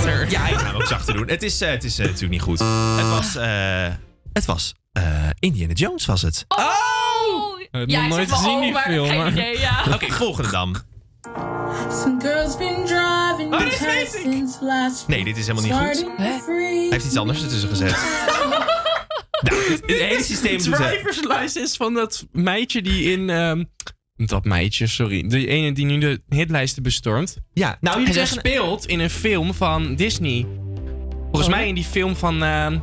Eh, ja, ik ga hem ook zachter doen. Het is, eh, het is eh, natuurlijk niet goed. Het was, eh, het was eh, Indiana Jones was het. Oh! heb ja, nog ik nooit zeg wel, gezien, oh, die film. Oké, volgende dan. Some girls been driving Oh, dit is since last Nee, dit is helemaal niet goed. Hij heeft iets anders ertussen gezet. nou, het, het hele systeem doet het. Driver's license van dat meidje die in... ehm, dat meidje, sorry. De ene die nu de hitlijsten bestormt. Ja, nou en zij zeggen... speelt in een film van Disney. Volgens Oh. mij in die film van ehm,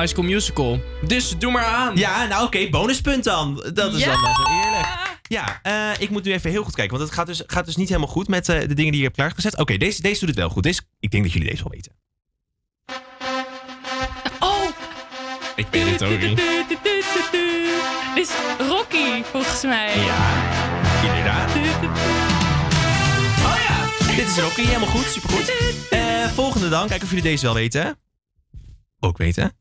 High School Musical. Dus doe maar aan. Ja, nou oké, bonuspunt dan. Dat is Ja! dan wel eerlijk. Ja, eh, ik moet nu even heel goed kijken, want het gaat dus, gaat dus niet helemaal goed met eh, de dingen die je hebt klaargezet. Oké, deze, deze doet het wel goed. Deze, ik denk dat jullie deze wel weten. Oh! Ik weet het ook niet. Dit is Rocky, volgens mij. Ja, inderdaad. Oh ja, dit is Rocky, helemaal goed, supergoed. Eh volgende dan, kijken of jullie deze wel weten. Ook weten.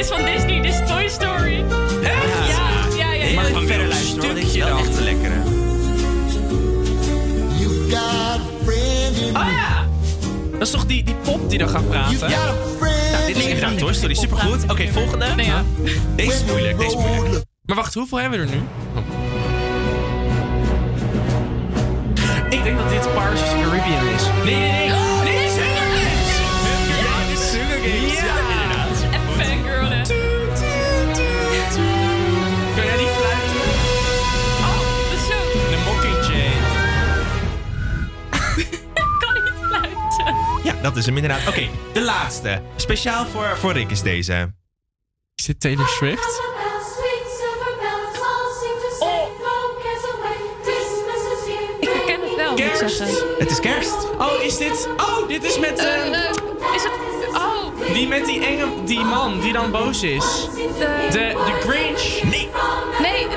Is van Disney. Dit is Toy Story. Echt? Ja, ja, ja. Maar ja. gewoon verder luisteren hoor, dit is wel echt een lekkere. Oh ja! Dat is toch die, die pop die dan gaat praten? Ja, dit is inderdaad Toy Story, supergoed. Oké, volgende. Nee, ja. Deze is moeilijk, deze is moeilijk. Maar wacht, hoeveel hebben we er nu? Oh. Ik denk dat dit Pirates of the Caribbean is. Nee, nee, nee. Ja, dat is hem inderdaad. Oké, de laatste. Speciaal voor, voor Rick is deze. Is dit Taylor Swift? Ik herken het wel, moet ik Kerst. zeggen. Het is kerst. Oh, is dit... Oh, dit is met... Eh, is het... Oh. die met die enge... Die man die dan boos is. De... De, de Grinch. Nee. Nee, de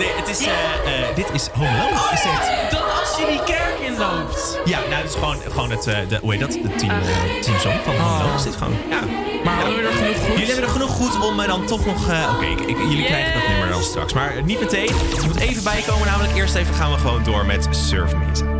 Nee, het is, eh, eh, dit is Home Alone. is het? Dat als je die kerk inloopt. Ja, nou, het is gewoon, gewoon het, eh, de, hoe heet dat? De team, eh, teamsong van Home Alone is dit gewoon. Ja. Maar hadden we er genoeg goed? Jullie hebben er genoeg goed om dan toch nog... Oké, jullie krijgen dat nummer dan straks. Maar niet meteen. Er moet even bijkomen. Namelijk eerst even gaan we gewoon door met Surf Mesa.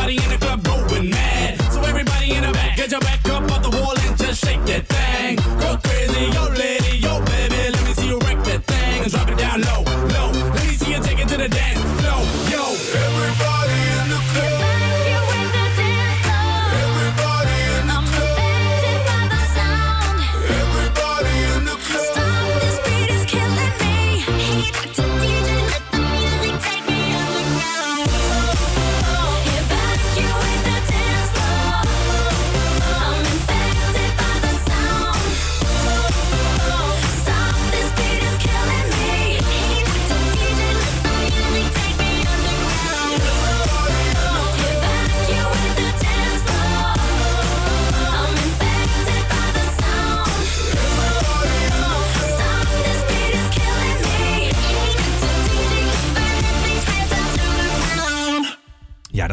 Everybody in the club going mad. So everybody in the back, get your back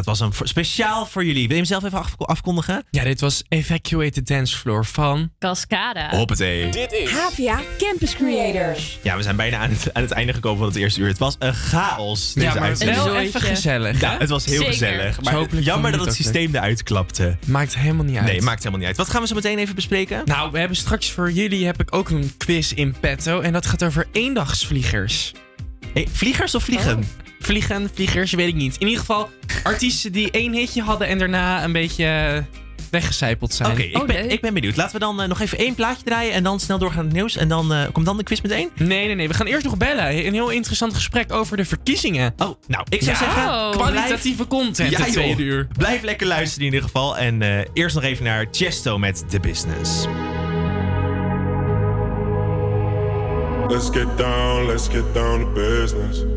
was een voor- speciaal voor jullie. Wil je hem zelf even af- afkondigen? Ja, dit was Evacuate the Dance Floor van... Cascada. Hoppatee. Dit is HVA Campus Creators. Ja, we zijn bijna aan het, aan het einde gekomen van het eerste uur. Het was een chaos. Ja, maar uitzending. wel even gezellig. Ja, het was heel Zeker. gezellig. Dus Maar hopelijk jammer dat het systeem eruit klapte. Maakt helemaal niet uit. Nee, maakt helemaal niet uit. Wat gaan we zo meteen even bespreken? Nou, we hebben straks voor jullie heb ik ook een quiz in petto. En dat gaat over eendagsvliegers. vliegers of vliegen? Vliegen, vliegers, weet ik niet. In ieder geval artiesten die één hitje hadden en daarna een beetje eh, weggecijpeld zijn. Oké, ik, ben, ik ben benieuwd. Laten we dan eh, nog even één plaatje draaien en dan snel doorgaan naar het nieuws. En dan eh, komt dan de quiz meteen? Nee, nee, nee. We gaan eerst nog bellen. Een heel interessant gesprek over de verkiezingen. Oh, nou, ik zou Ja, zeggen... kwalitatieve content Ja, tweede uur. Blijf lekker luisteren in ieder geval. En eh, eerst nog even naar Chesto met The Business. Let's get down, let's get down to business.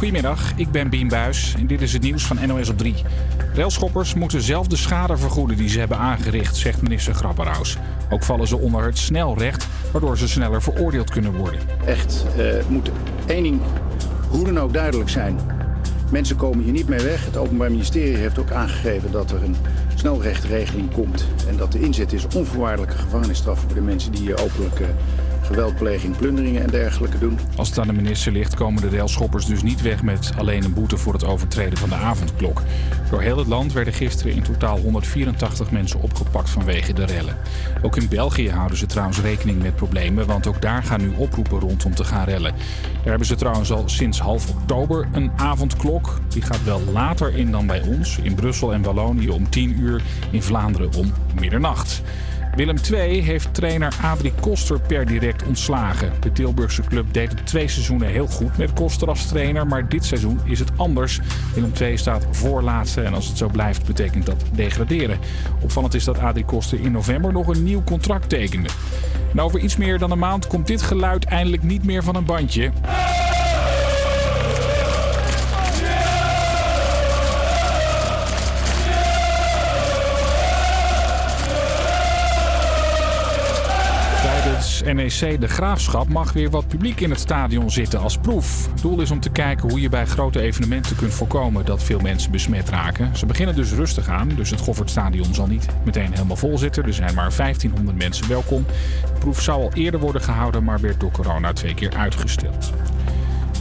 Goedemiddag, ik ben Bien Buis en dit is het nieuws van NOS op 3. Railschoppers moeten zelf de schade vergoeden die ze hebben aangericht, zegt minister Grapperhaus. Ook vallen ze onder het snelrecht, waardoor ze sneller veroordeeld kunnen worden. Echt eh, moet één ding hoe dan ook duidelijk zijn. Mensen komen hier niet mee weg. Het Openbaar Ministerie heeft ook aangegeven dat er een snelrechtregeling komt. En dat de inzet is onvoorwaardelijke gevangenisstraf voor de mensen die hier openlijke geweldpleging, plunderingen en dergelijke doen. Als het aan de minister ligt, komen de railschoppers dus niet weg met alleen een boete voor het overtreden van de avondklok. Door heel het land werden gisteren in totaal 184 mensen opgepakt vanwege de rellen. Ook in België houden ze trouwens rekening met problemen, want ook daar gaan nu oproepen rond om te gaan rellen. Daar hebben ze trouwens al sinds half oktober een avondklok. Die gaat wel later in dan bij ons, in Brussel en Wallonië om 10 uur, in Vlaanderen om middernacht. Willem II heeft trainer Adrie Koster per direct ontslagen. De Tilburgse club deed het twee seizoenen heel goed met Koster als trainer, maar dit seizoen is het anders. Willem II staat voorlaatste en als het zo blijft betekent dat degraderen. Opvallend is dat Adrie Koster in november nog een nieuw contract tekende. En over iets meer dan een maand komt dit geluid eindelijk niet meer van een bandje. NEC De Graafschap mag weer wat publiek in het stadion zitten als proef. Het doel is om te kijken hoe je bij grote evenementen kunt voorkomen dat veel mensen besmet raken. Ze beginnen dus rustig aan, dus het Goffertstadion zal niet meteen helemaal vol zitten. Er zijn maar 1500 mensen welkom. De proef zou al eerder worden gehouden, maar werd door corona twee keer uitgesteld.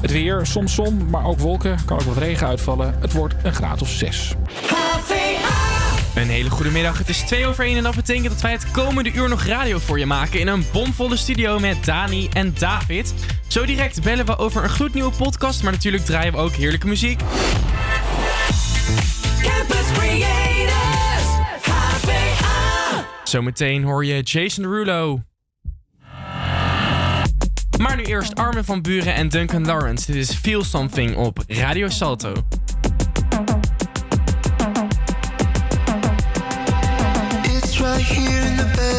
Het weer, soms zon, maar ook wolken. Kan ook wat regen uitvallen. Het wordt een graad of 6. Een hele goede middag. Het is 2 over 1 en dat betekent dat wij het komende uur nog radio voor je maken in een bomvolle studio met Dani en David. Zo direct bellen we over een gloednieuwe podcast, maar natuurlijk draaien we ook heerlijke muziek. Campus Creators, HVA. Zometeen hoor je Jason Derulo. Maar nu eerst Armin van Buren en Duncan Lawrence. Dit is Feel Something op Radio Salto. Right here in the bed.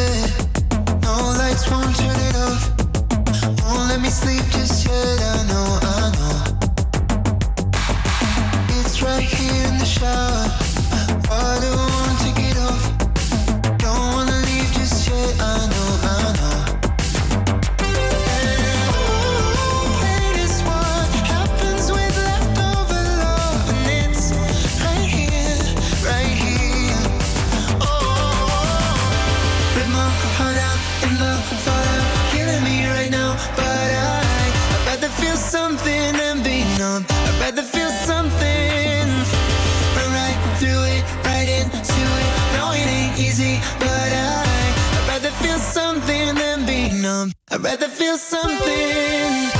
Numb. I'd rather feel something.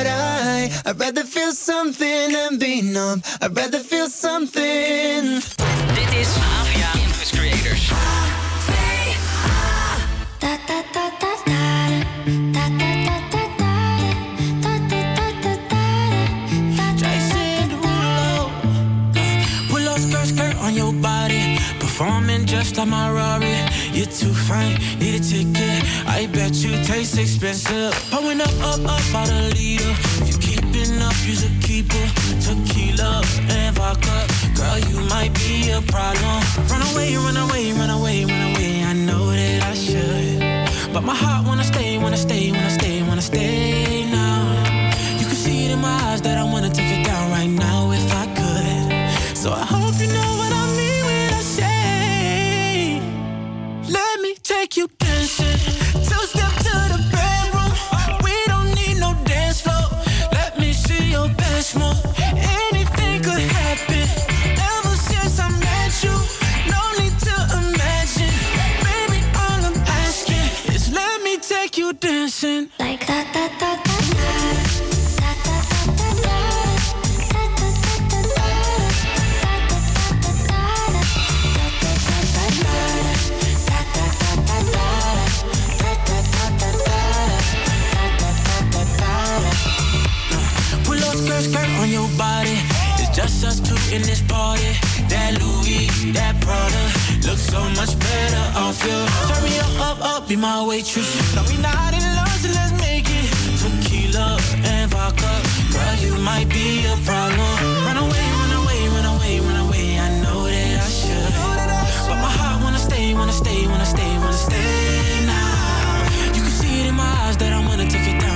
But I, I'd rather feel something than be numb. I'd rather feel something. Dit is Avia Campus Creators. Jason Derulo. Pull up skirt, skirt on your body. Performing just like my Rari. You're too fine, need a ticket. I bet you taste expensive. Pouring up, up, up, out a leader. If you keeping up, you's a keeper. Tequila and vodka. Girl, you might be a problem. Run away, run away, run away, run away. I know that I should. But my heart wanna stay, wanna stay, wanna stay, wanna stay now. You can see it in my eyes that I wanna take it down right now if I could. So I hope you know what I mean when I say, Let me take you dancing. Dancing. Like that, that, that, Pull up skirt, skirt on your body. It's just us two in this party. That Louis, that Prada looks so much better off you. Turn me up, up, up, be my waitress. Tell me not in love, so let's make it. Tequila and vodka, girl, you might be a problem. Run away, run away, run away, run away. I know that I should, but my heart wanna stay, wanna stay, wanna stay, wanna stay now. You can see it in my eyes that I wanna take it down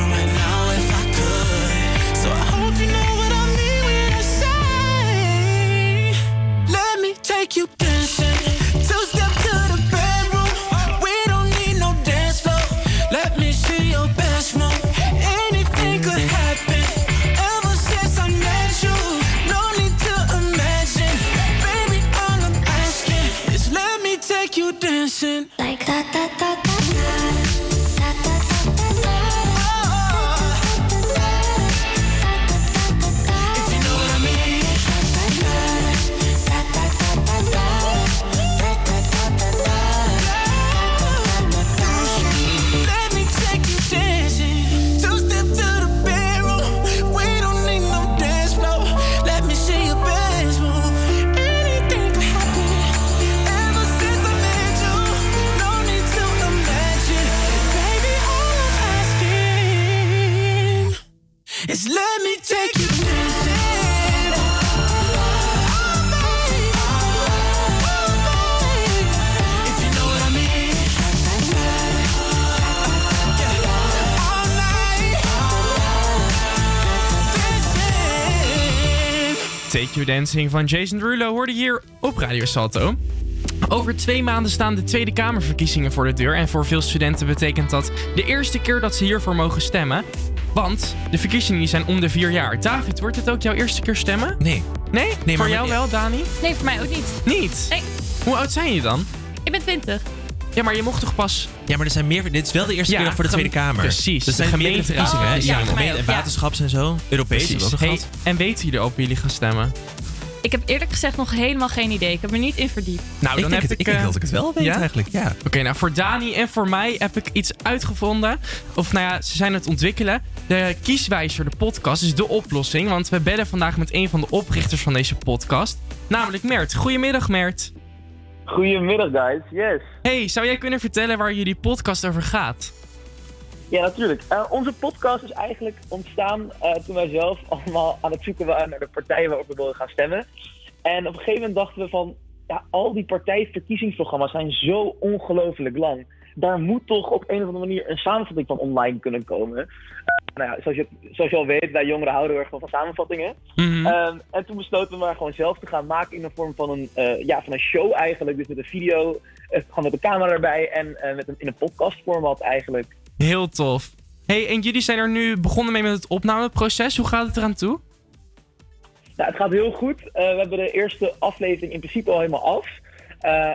Dancing van Jason Derulo hoorde je hier op Radio Salto. Over twee maanden staan de Tweede Kamerverkiezingen voor de deur. En voor veel studenten betekent dat de eerste keer dat ze hiervoor mogen stemmen. Want de verkiezingen zijn om de vier jaar. David, wordt het ook jouw eerste keer stemmen? Nee. Nee? Nee, voor maar- jou wel, Dani? Nee, voor mij ook niet. Niet? Nee, Hoe oud zijn je dan? ik ben 20. Ja, maar je mocht toch pas... Ja, maar er zijn meer. Dit is wel de eerste Ja, keer voor de Tweede Kamer. precies. Dat zijn De meerdere gemeenteraad. verkiezingen, hè? Ja, gemeente- en ja. waterschaps en zo. Europees hebben we ook Hey, gehad. en weten jullie op wie jullie gaan stemmen? Ik heb eerlijk gezegd nog helemaal geen idee. Ik heb er niet in verdiept. Nou, Ik dan denk heb het- ik, ik denk eh, dat ik het wel weet eigenlijk, ja. Oké, nou voor Dani en voor mij heb ik iets uitgevonden. Of nou ja, ze zijn het ontwikkelen. De Kieswijzer, de podcast, is de oplossing. Want we bellen vandaag met een van de oprichters van deze podcast. Namelijk Mert. Goedemiddag, Mert. Goedemiddag, guys. Yes. Hey, zou jij kunnen vertellen waar jullie podcast over gaat? Ja, natuurlijk. Eh, onze podcast is eigenlijk ontstaan eh, toen wij zelf allemaal aan het zoeken waren naar de partijen waarop we wilden gaan stemmen. En op een gegeven moment dachten we van, ja, al die partijverkiezingsprogramma's zijn zo ongelooflijk lang. Daar moet toch op een of andere manier een samenvatting van online kunnen komen. Nou ja, zoals je, zoals je al weet, wij jongeren houden erg van, van samenvattingen. Ehm, en toen besloten we maar gewoon zelf te gaan maken in de vorm van een, eh, ja, van een show eigenlijk. Dus met een video, eh, gewoon met een camera erbij en eh, met een, in een podcastformat eigenlijk. Heel tof. Hey, en jullie zijn er nu begonnen mee met het opnameproces. Hoe gaat het eraan toe? Nou, het gaat heel goed. We hebben de eerste aflevering in principe al helemaal af.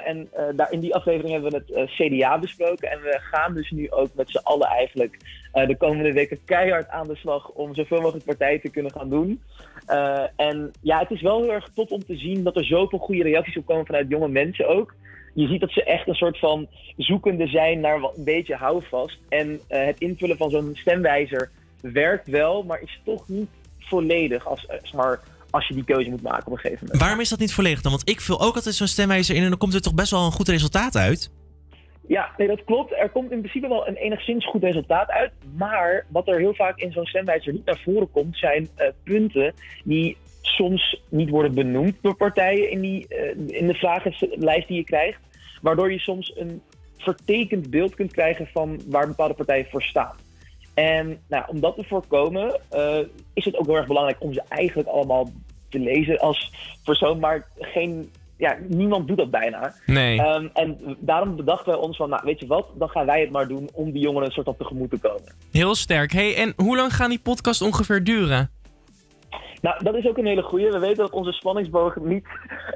En daar, in die aflevering hebben we het CDA besproken. En we gaan dus nu ook met z'n allen eigenlijk eh, de komende weken keihard aan de slag om zoveel mogelijk partijen te kunnen gaan doen. Eh, en ja, het is wel heel erg top om te zien dat er zoveel goede reacties op komen vanuit jonge mensen ook. Je ziet dat ze echt een soort van zoekende zijn naar een beetje houvast. En eh, het invullen van zo'n stemwijzer werkt wel, maar is toch niet volledig als, zeg maar, als je die keuze moet maken op een gegeven moment. Waarom is dat niet volledig dan? Want ik vul ook altijd zo'n stemwijzer in en dan komt er toch best wel een goed resultaat uit. Ja, nee, dat klopt. Er komt in principe wel een enigszins goed resultaat uit. Maar wat er heel vaak in zo'n stemwijzer niet naar voren komt, zijn eh, punten die soms niet worden benoemd door partijen in, die, eh, in de vragenlijst die je krijgt. Waardoor je soms een vertekend beeld kunt krijgen van waar bepaalde partijen voor staan. En nou, om dat te voorkomen eh, is het ook heel erg belangrijk om ze eigenlijk allemaal te lezen als persoon. Maar geen, ja, niemand doet dat bijna. Nee. Ehm, en daarom bedachten wij ons van, nou weet je wat, dan gaan wij het maar doen om die jongeren een soort van tegemoet te komen. Heel sterk. Hey, en hoe lang gaan die podcast ongeveer duren? Nou, dat is ook een hele goeie. We weten dat onze spanningsboog niet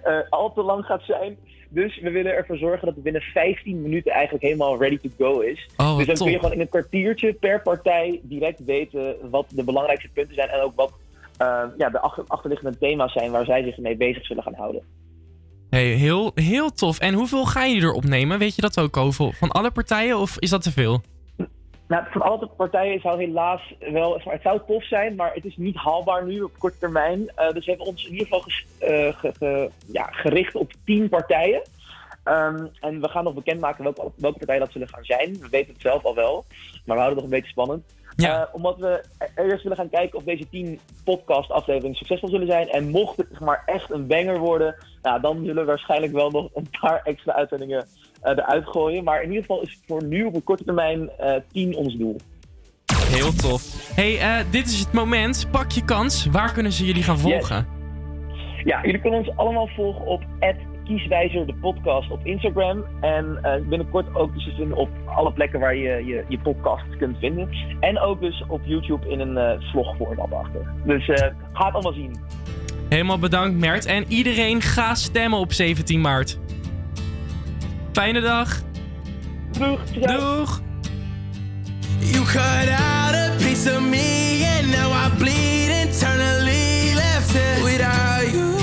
eh, al te lang gaat zijn. Dus we willen ervoor zorgen dat het binnen 15 minuten eigenlijk helemaal ready to go is. Oh, dus dan top. kun je gewoon in een kwartiertje per partij direct weten wat de belangrijkste punten zijn. En ook wat eh, ja, de achter- achterliggende thema's zijn waar zij zich mee bezig zullen gaan houden. Hey, heel, heel tof. En hoeveel ga je er opnemen? Weet je dat ook over? Van alle partijen of is dat te veel? Nou, van alle partijen zou helaas wel, het zou tof zijn, maar het is niet haalbaar nu op korte termijn. Eh, dus we hebben ons in ieder geval ges- eh, ge- ge- ja, gericht op 10 partijen. Ehm, en we gaan nog bekendmaken welke, welke partijen dat zullen gaan zijn. We weten het zelf al wel, maar we houden het nog een beetje spannend. Eh, omdat we e- eerst willen gaan kijken of deze 10 podcast afleveringen succesvol zullen zijn. En mocht het zeg maar, echt een banger worden, nou, dan zullen we waarschijnlijk wel nog een paar extra uitzendingen eh, eruit gooien. Maar in ieder geval is voor nu op een korte termijn eh 10 ons doel. Heel tof. Hey, eh, dit is het moment. Pak je kans. Waar kunnen ze jullie gaan volgen? Ja, jullie kunnen ons allemaal volgen op Kieswijzer de podcast op Instagram. En eh, binnenkort ook dus te vinden op alle plekken waar je je, je podcast kunt vinden. En ook dus op YouTube in een eh vlogformat achter. Dus eh, ga het allemaal zien. Helemaal bedankt, Mert. En iedereen ga stemmen op 17 maart. Fijne dag. Doeg. Doeg. You cut out a piece of me, and now I bleed internally. Left it without you,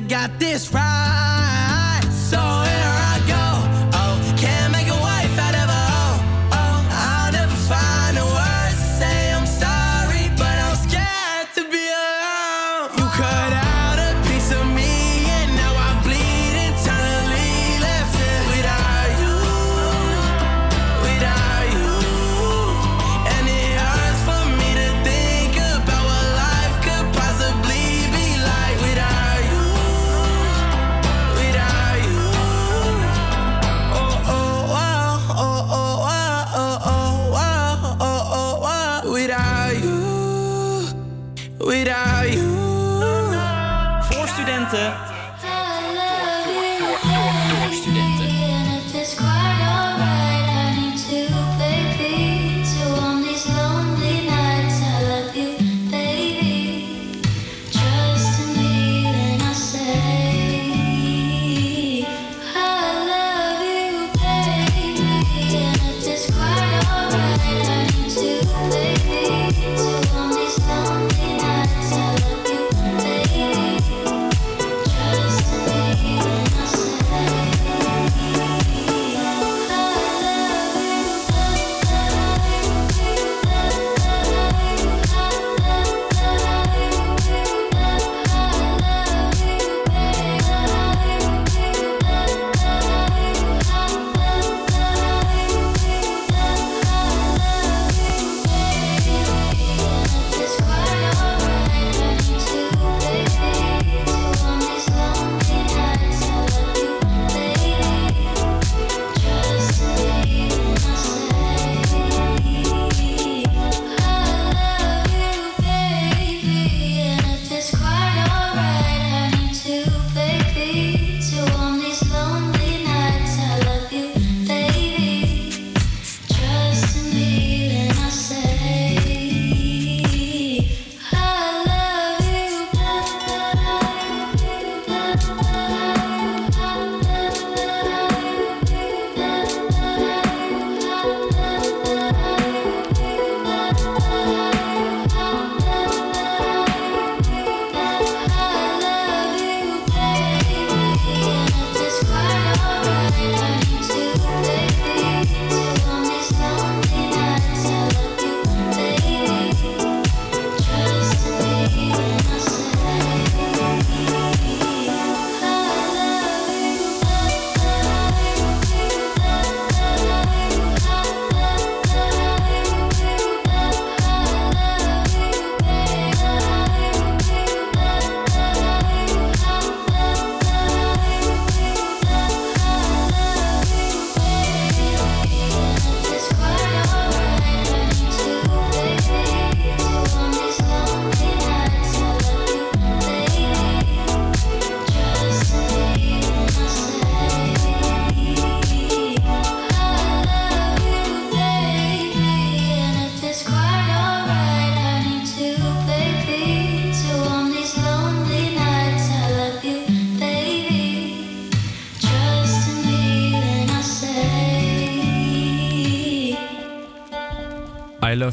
got this right.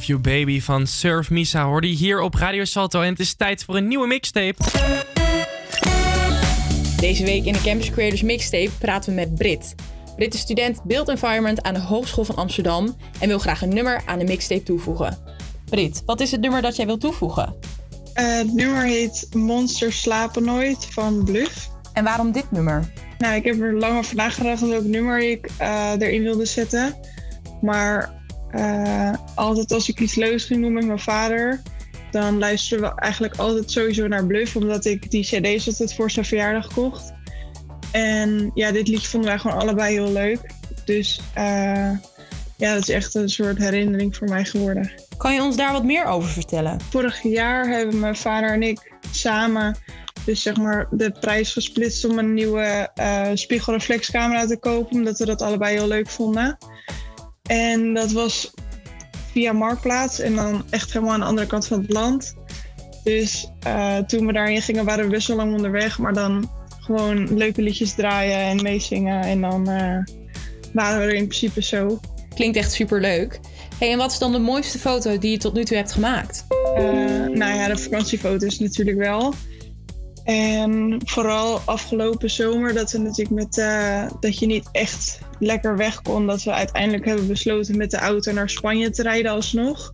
You Baby van Surf Misa hoorde je hier op Radio Salto. En het is tijd voor een nieuwe mixtape. Deze week in de Campus Creators Mixtape praten we met Brit. Brit is student Build Environment aan de Hogeschool van Amsterdam en wil graag een nummer aan de mixtape toevoegen. Brit, wat is het nummer dat jij wilt toevoegen? Eh, het nummer heet Monsters slapen nooit van Bluff. En waarom dit nummer? Nou, ik heb er lang over nagedacht welk nummer ik eh, erin wilde zetten. Maar eh, altijd als ik iets leuks ging doen met mijn vader, dan luisterden we eigenlijk altijd sowieso naar Bluff, omdat ik die CD's altijd voor zijn verjaardag kocht. En ja, dit liedje vonden wij gewoon allebei heel leuk. Dus eh, ja, dat is echt een soort herinnering voor mij geworden. Kan je ons daar wat meer over vertellen? Vorig jaar hebben mijn vader en ik samen dus zeg maar de prijs gesplitst om een nieuwe eh, spiegelreflexcamera te kopen, omdat we dat allebei heel leuk vonden. En dat was via Marktplaats en dan echt helemaal aan de andere kant van het land. Dus eh, toen we daarheen gingen waren we best wel lang onderweg, maar dan gewoon leuke liedjes draaien en meezingen en dan eh, waren we er in principe zo. Klinkt echt super leuk. Hey, en wat is dan de mooiste foto die je tot nu toe hebt gemaakt? Eh, nou ja, de vakantiefoto's natuurlijk wel. En vooral afgelopen zomer dat we natuurlijk met eh, dat je niet echt lekker weg kon. Dat we uiteindelijk hebben besloten met de auto naar Spanje te rijden alsnog.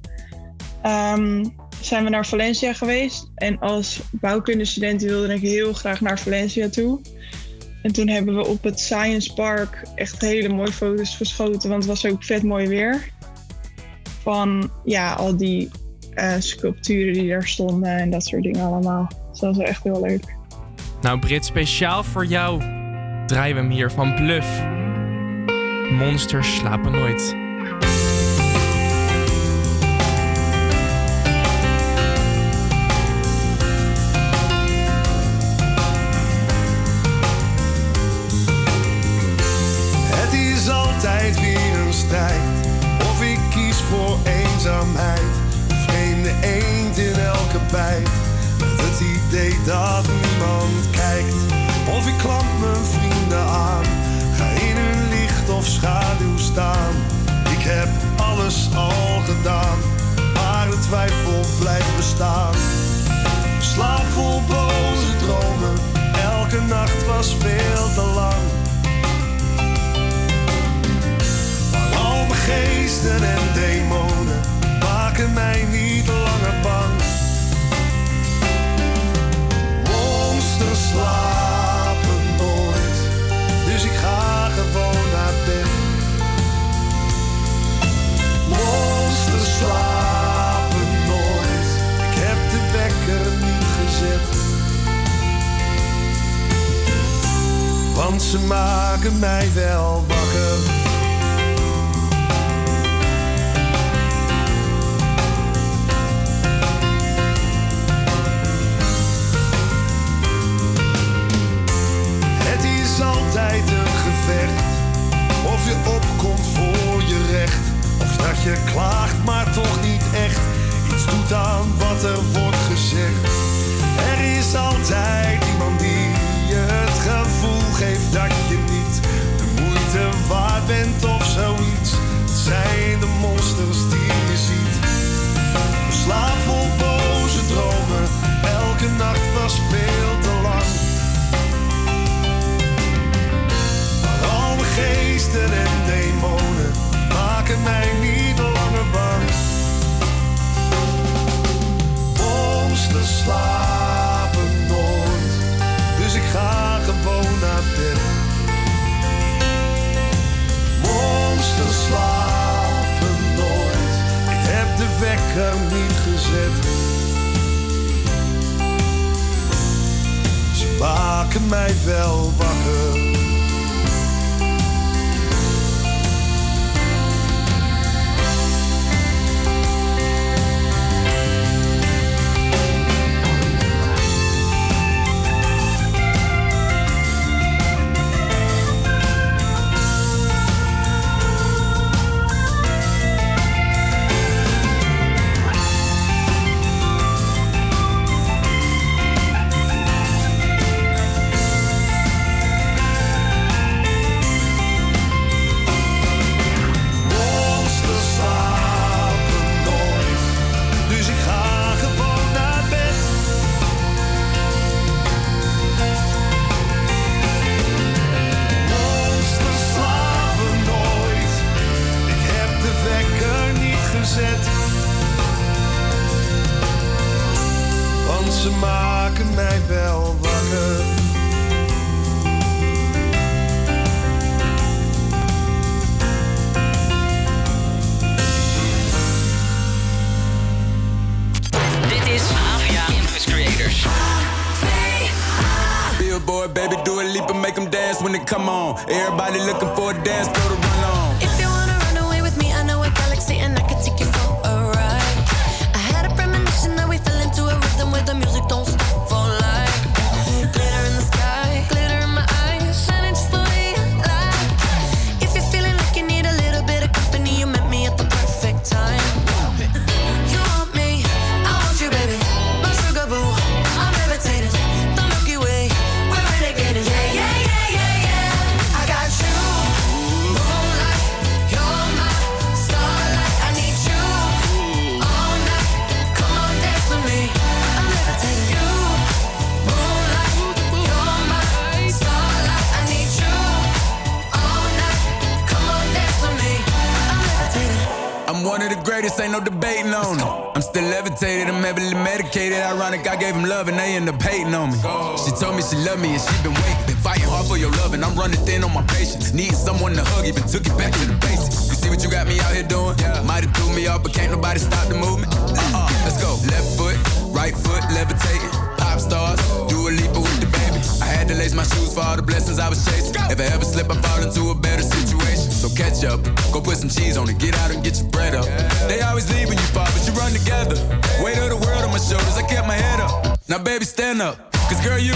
Ehm, zijn we naar Valencia geweest. En als bouwkundestudent wilde ik heel graag naar Valencia toe. En toen hebben we op het Science Park echt hele mooie foto's geschoten. Want het was ook vet mooi weer. Van ja, al die eh, sculpturen die daar stonden en dat soort dingen allemaal. Dat is echt heel leuk. Nou, Brit, speciaal voor jou draaien we hem hier van Bluff. Monsters slapen nooit. het is altijd weer strijd of ik kies voor eenzaamheid. Vreemde eend in elke bijt het idee dat niemand kijkt. Of ik klamp mijn vrienden aan. Ga in hun licht of schaduw staan. Ik heb alles al gedaan. Maar de twijfel blijft bestaan. Slaap vol boze dromen. Elke nacht was veel te lang. Maar al mijn geesten en demonen maken mij niet langer bang. Slapen nooit, dus ik ga gewoon naar bed. Monsters slapen nooit, ik heb de wekker niet gezet. Want ze maken mij wel wakker. Is altijd een gevecht. Of je opkomt voor je recht. Of dat je klaagt, maar toch niet echt. Iets doet aan wat er wordt gezegd. Er is altijd iemand die je het gevoel geeft dat je niet de moeite waard bent of zoiets. Het geesten en demonen maken mij niet langer bang. Monsters slapen nooit, dus ik ga gewoon naar bed. Monsters slapen nooit, ik heb de wekker niet gezet. Ze maken mij wel wakker. Told me and she been waiting. Been fighting hard for your love and I'm running thin on my patience. Needing someone to hug, even took it back to the basics. You see what you got me out here doing? Might have threw me off, but can't nobody stop the movement. Uh-uh, let's go. Left foot, right foot, levitating. Pop stars, do a leap with the baby. I had to lace my shoes for all the blessings I was chasing. If I ever slip, I fall into a better situation. So catch up, go put some cheese on it, get out and get your bread up. They always leave when you fall, but you run together. Weight of the world on my shoulders, I kept my head up. Now, baby, stand up, cause girl, you.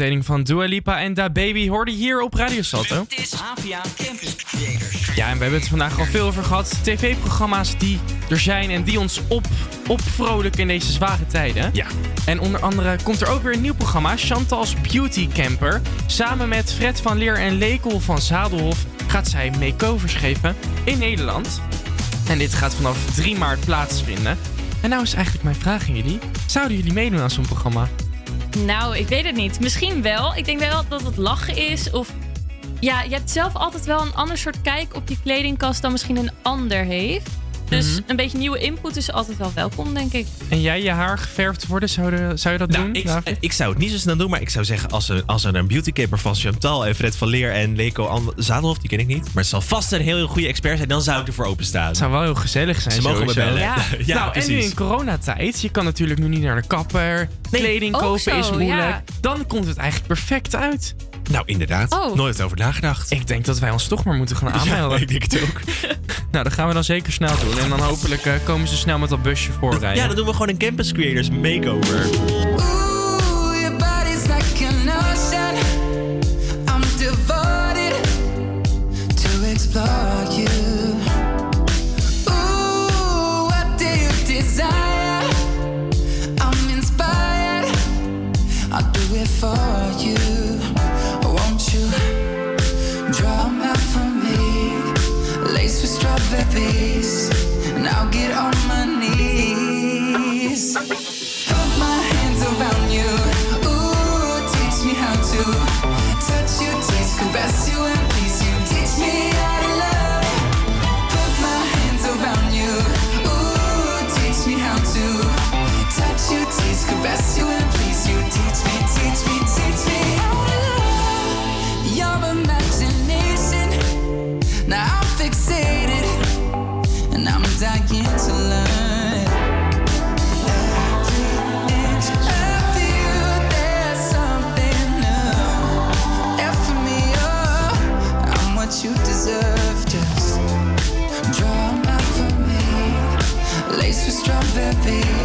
Van Dua Lipa en Da Baby hoorde hier op Radio Salto. Dit is Havia Campus Creators. Ja, en we hebben het vandaag al veel over gehad. TV-programma's die er zijn en die ons op, opvrolijken in deze zware tijden. Ja. En onder andere komt er ook weer een nieuw programma, Chantal's Beauty Camper. Samen met Fred van Leer en Lekel van Zadelhof gaat zij makeovers geven in Nederland. En dit gaat vanaf 3 maart plaatsvinden. En nou is eigenlijk mijn vraag aan jullie. Zouden jullie meedoen aan zo'n programma? Nou, ik weet het niet. Misschien wel. Ik denk wel dat het lachen is. Of ja, je hebt zelf altijd wel een ander soort kijk op die kledingkast dan misschien een ander heeft. Dus Mhm. een beetje nieuwe input is altijd wel welkom, denk ik. En jij je haar geverfd worden, zou, de- zou je dat Nou, doen? ik, ik zou het niet zo snel doen, maar ik zou zeggen... als er, als er een beautycaper van Chantal en Fred van Leer en Leko Zadelhof... die ken ik niet, maar het zal vast een heel, heel goede expert zijn... dan zou ik ervoor openstaan. Het zou wel heel gezellig zijn. Ze mogen me bellen. Ja. Ja, nou, en nu precies. in coronatijd, je kan natuurlijk nu niet naar de kapper. Kleding kopen zo, is moeilijk. ja. Dan komt het eigenlijk perfect uit. Nou, inderdaad. Oh. Nooit over nagedacht. Ik denk dat wij ons toch maar moeten gaan aanmelden. Ja, ik denk het ook. nou, dat gaan we dan zeker snel doen. En dan hopelijk eh, komen ze snel met dat busje voorrijden. Ja, dan doen we gewoon een Campus Creators makeover. With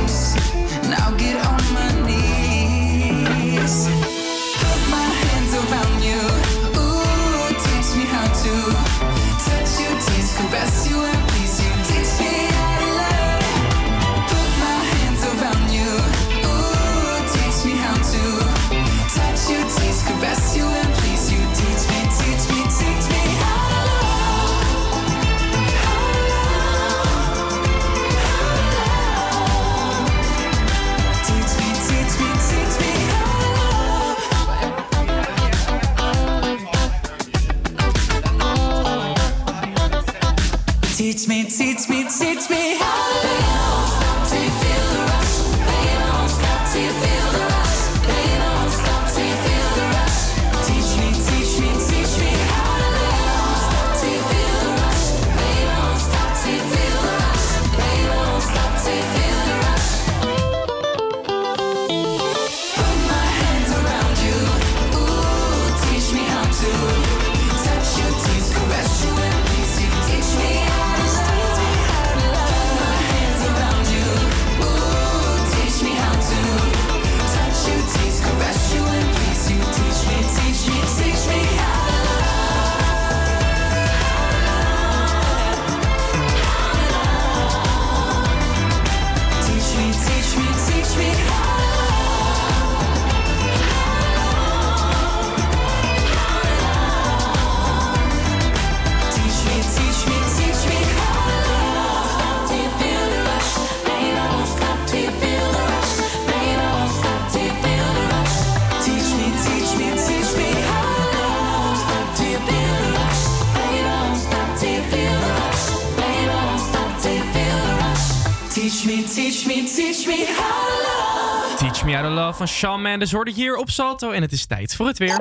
van Shawn De hoorde hier op Salto. En het is tijd voor het weer.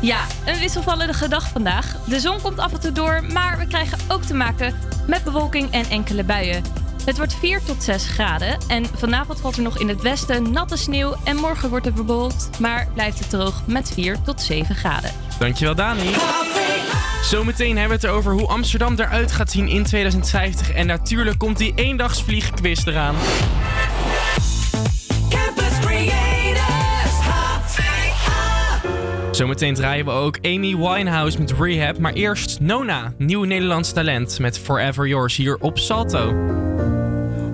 Ja, een wisselvallige dag vandaag. De zon komt af en toe door, maar we krijgen ook te maken met bewolking en enkele buien. Het wordt 4 tot 6 graden en vanavond valt er nog in het westen natte sneeuw en morgen wordt het bewolkt, maar blijft het droog met 4 tot 7 graden. Dankjewel Dani. Zometeen hebben we het over hoe Amsterdam eruit gaat zien in 2050 en natuurlijk komt die eendagsvliegquiz eraan. Zometeen draaien we ook Amy Winehouse met Rehab. Maar eerst Nona, nieuw Nederlands talent met Forever Yours hier op Salto.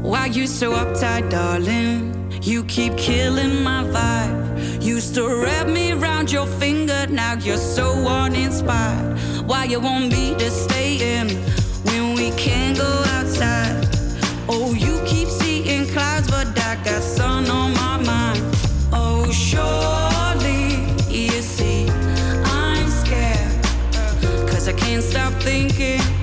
Why you so uptight, darling? You keep killing my vibe. Used to wrap me round your finger, now you're so uninspired. Why you won't be to stay in? can't stop thinking.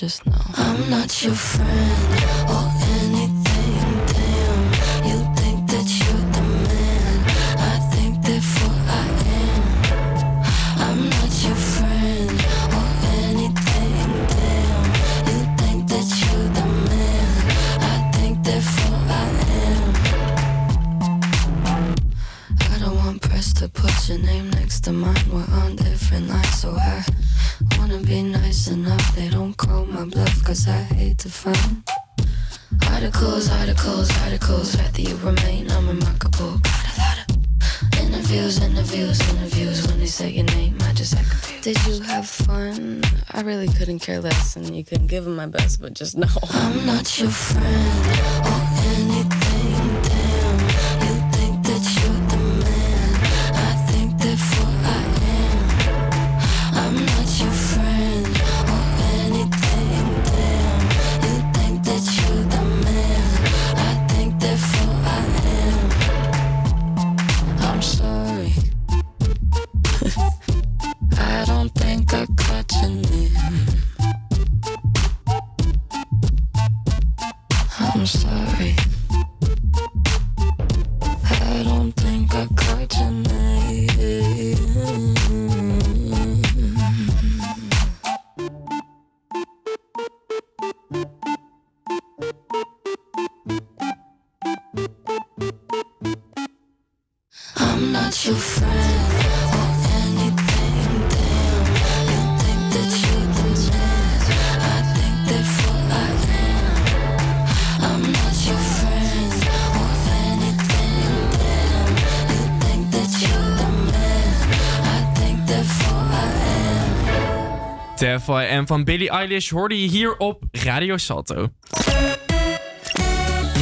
just know. I'm not your friend. Less, and you couldn't give him my best, but just know. I'm not your friend. or Therefore en van Billie Eilish hoorde je hier op Radio Salto.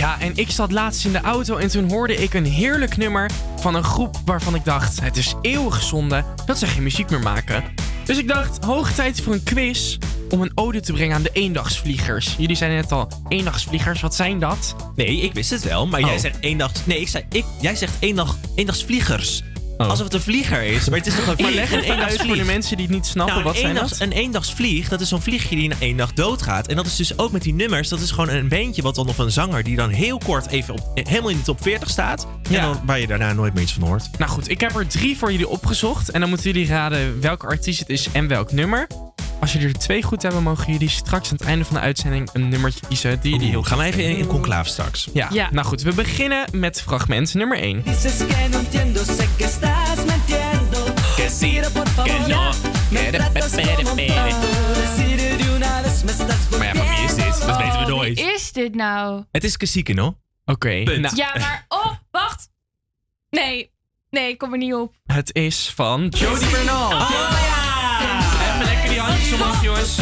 Ja, en ik zat laatst in de auto en toen hoorde ik een heerlijk nummer van een groep waarvan ik dacht: het is eeuwig zonde dat ze geen muziek meer maken. Dus ik dacht: hoog tijd voor een quiz om een ode te brengen aan de eendagsvliegers. Jullie zeiden net al: eendagsvliegers, wat zijn dat? Nee, ik wist het wel, maar jij Oh. zegt eendags... Nee, ik zei, ik, jij zegt eendag, eendagsvliegers. Alsof het een vlieger is, maar het is toch een Maar vlieg, leg een eendagsvlieg. voor de mensen die het niet snappen. Nou, wat een, zijn eendags, dat? een eendagsvlieg, dat is zo'n vliegje die na één dag doodgaat. En dat is dus ook met die nummers. Dat is gewoon een beentje wat dan of een zanger die dan heel kort even op, helemaal in de top 40 staat. En Ja. dan, waar je daarna nooit meer iets van hoort. Nou goed, ik heb er drie voor jullie opgezocht. En dan moeten jullie raden welke artiest het is en welk nummer. Als jullie er twee goed hebben, mogen jullie straks aan het einde van de uitzending een nummertje kiezen die jullie heel Gaan we even in, in conclave straks. Ja. Ja. nou goed, we beginnen met fragment nummer 1. Dices que no entiendo, sé que estás mintiendo. Que sí, Mira, por favor, que no. me Que de- tratas pe- pe- como un pe- tonto. Decide de una vez, me estás Maar ja, maar wie is dit? Dat weten we Wie nooit. is dit nou? Het is Kasieke, no? Oké, Punt. nou, Ja, maar... Oh, wacht. Nee. Nee, ik kom er niet op. het is van Jody Bernal. Even handjes omhoog, jongens.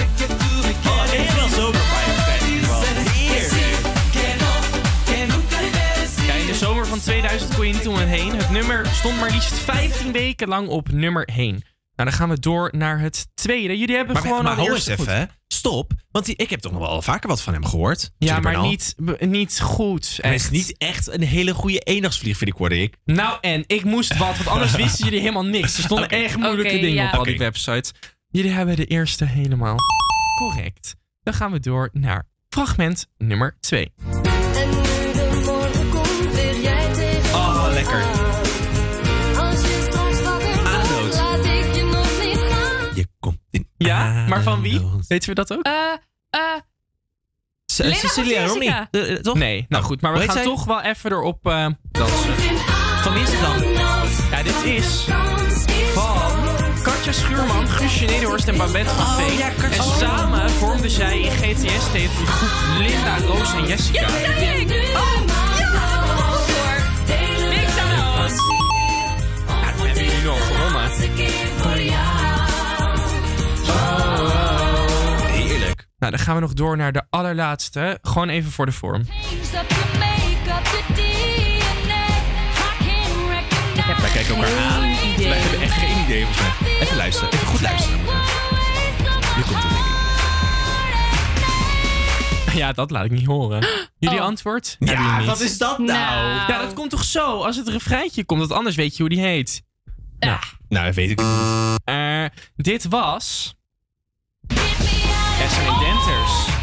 Oh, helemaal zomervibe. Ja, in de zomer van 2000 kon je niet om het heen. Het nummer stond maar liefst 15 weken lang op nummer 1. Nou, dan gaan we door naar het tweede. Jullie hebben Maar, gewoon maar al hou eens even, hè. Stop. Want die, ik heb toch nog wel vaker wat van hem gehoord. Ja, maar niet, niet goed. Hij is niet echt een hele goede eendagsvlieg, vind ik, hoorde ik. Nou, en ik moest wat, want anders wisten jullie helemaal niks. Er stonden echt moeilijke dingen ja. op al die websites. Jullie hebben de eerste helemaal correct. Dan gaan we door naar fragment nummer 2. En nu de morgen komt, weer jij tegen Oh, lekker. Als je straks wakker wordt, laat ik je nog niet na. Je komt in Ja, maar van wie? Weten we dat ook? Eh, eh... C- Lena Cecilia Romney. Eh, eh, toch? Nee, nou goed, maar we gaan zij? toch wel even erop eh, dansen. Van wie is het dan? Ja, dit is Katja Schuurman, Guusje Nederhorst en Babette van Oh, Veen. ja, en samen vormden zij in GTS tegen de groep Linda, Roos en Jessica. Ja, dat zei ik. Oh, ja, dat heb ik nog goed hoor. Niks aan de hand. Ja, dan hebben jullie nog gewonnen. Heerlijk. Nou, dan gaan we nog door naar de allerlaatste. Gewoon even voor de vorm. Wij kijken elkaar aan. Idee. Wij hebben echt geen idee. volgens mij. Even luisteren. Even goed luisteren. Komt het, denk ik. Ja, dat laat ik niet horen. Jullie Oh. antwoord? Hebben jullie Ja, niet. wat is dat nou? Nou. Ja, dat komt toch zo? Als het refreintje komt, want anders weet je hoe die heet. Nou, Nou, dat weet ik niet. eh, dit was... Esme Denters.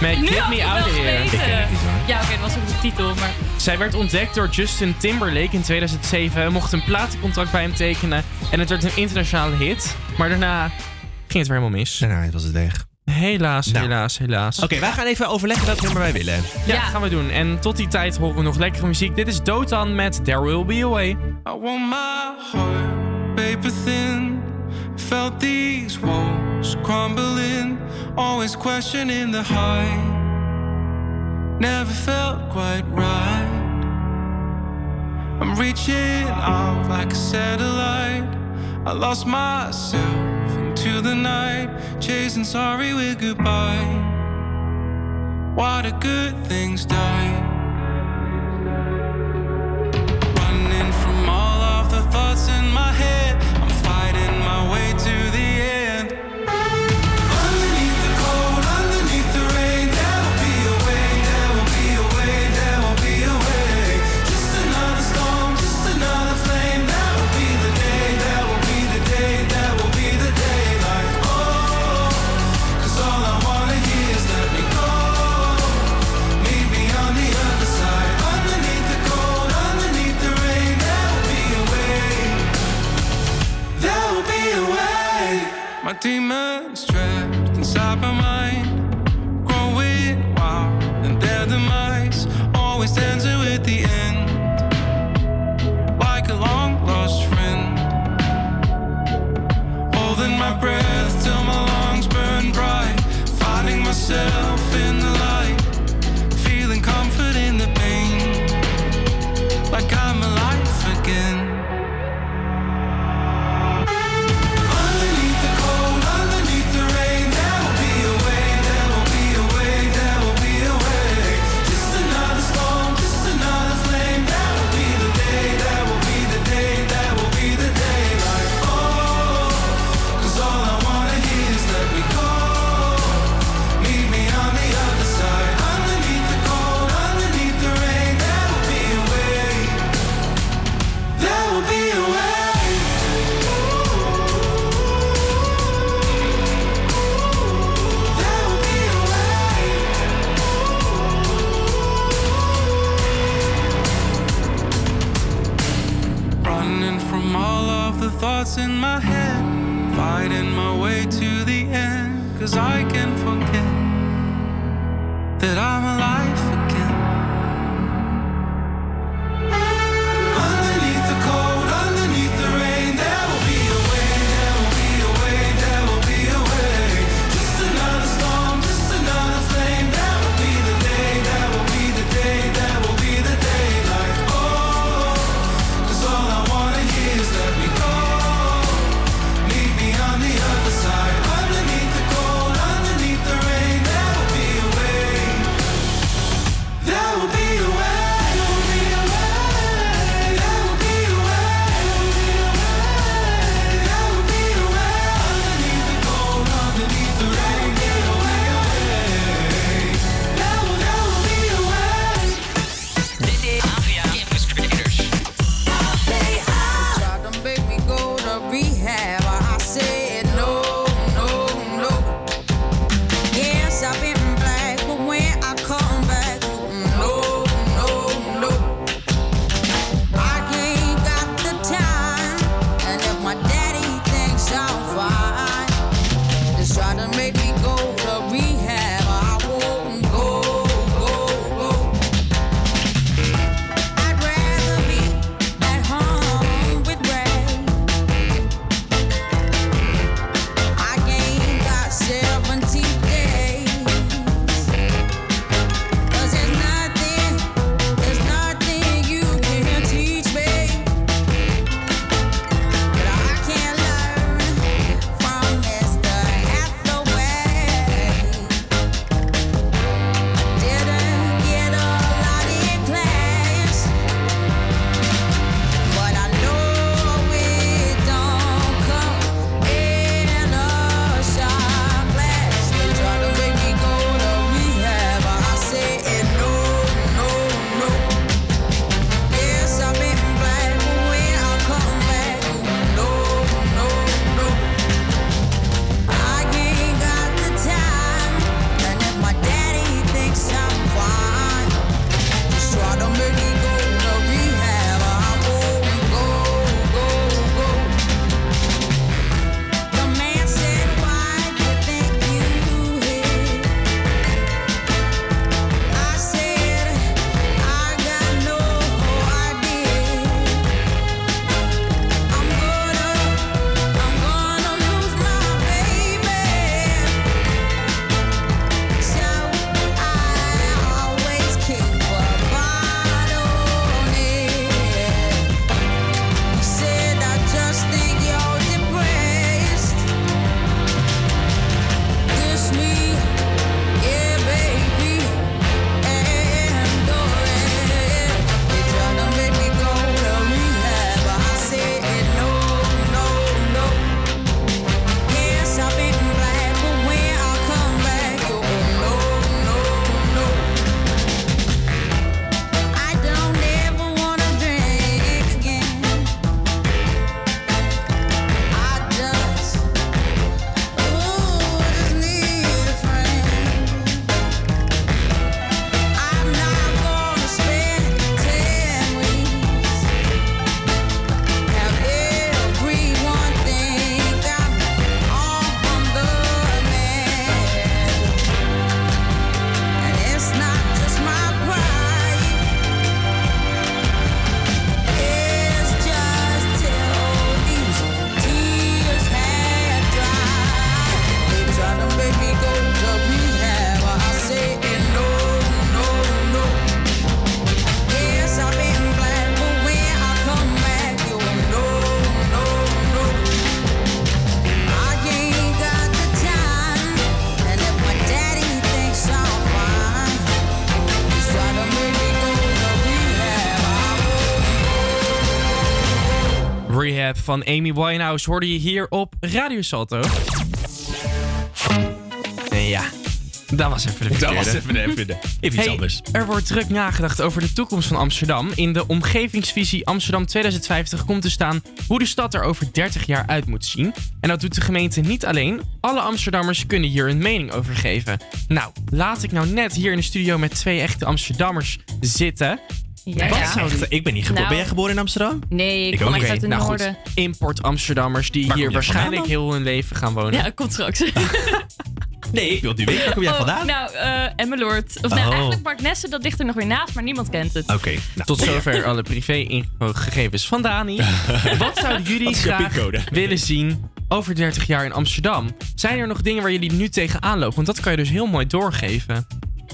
Met Nu Get Me Out of Here. geweten. Ik ken het niet, hoor. Ja, oké, dat was ook de titel, maar... Zij werd ontdekt door Justin Timberlake in 2007. Mocht een platencontract bij hem tekenen. En het werd een internationale hit. Maar daarna ging het weer helemaal mis. Daarna was het weg. Helaas, Nou. helaas, helaas. Oké, wij gaan even overleggen welk nummer wij willen. Ja, Ja. gaan we doen. En tot die tijd horen we nog lekkere muziek. Dit is Dotan met There Will Be a Way. I want my heart paper thin. Felt these walls crumbling, always questioning the height. Never felt quite right. I'm reaching out like a satellite. I lost myself into the night, chasing sorry with goodbye. What a good things died. demons as I can forget that I'm alive. Van Amy Winehouse hoorde je hier op Radio Salto. En ja, dat was even de Dat was verkeerde. even de- even iets Hey, anders. Er wordt druk nagedacht over de toekomst van Amsterdam. In de omgevingsvisie Amsterdam 2050 komt te staan hoe de stad er over 30 jaar uit moet zien. En dat doet de gemeente niet alleen. Alle Amsterdammers kunnen hier een mening over geven. Nou, laat ik nou net hier in de studio met twee echte Amsterdammers zitten. Ja, Wat ja. Ik ben niet geboren. Nou. Ben jij geboren in Amsterdam? Nee, ik, kom echt uit het nou noorden. goed, import Amsterdammers die Waar hier waarschijnlijk heel hun leven gaan wonen. Ja, komt straks. Nee, ik wil nu weten. Waar kom jij Oh, vandaan? nou, eh Emmeloord. Of nou, Oh. eigenlijk Marknesse, dat ligt er nog weer naast, maar niemand kent het. Oké. nou. Tot zover alle privé-gegevens van Dani. Wat zouden jullie graag willen zien over 30 jaar in Amsterdam? Zijn er nog dingen waar jullie nu tegenaan lopen? Want dat kan je dus heel mooi doorgeven.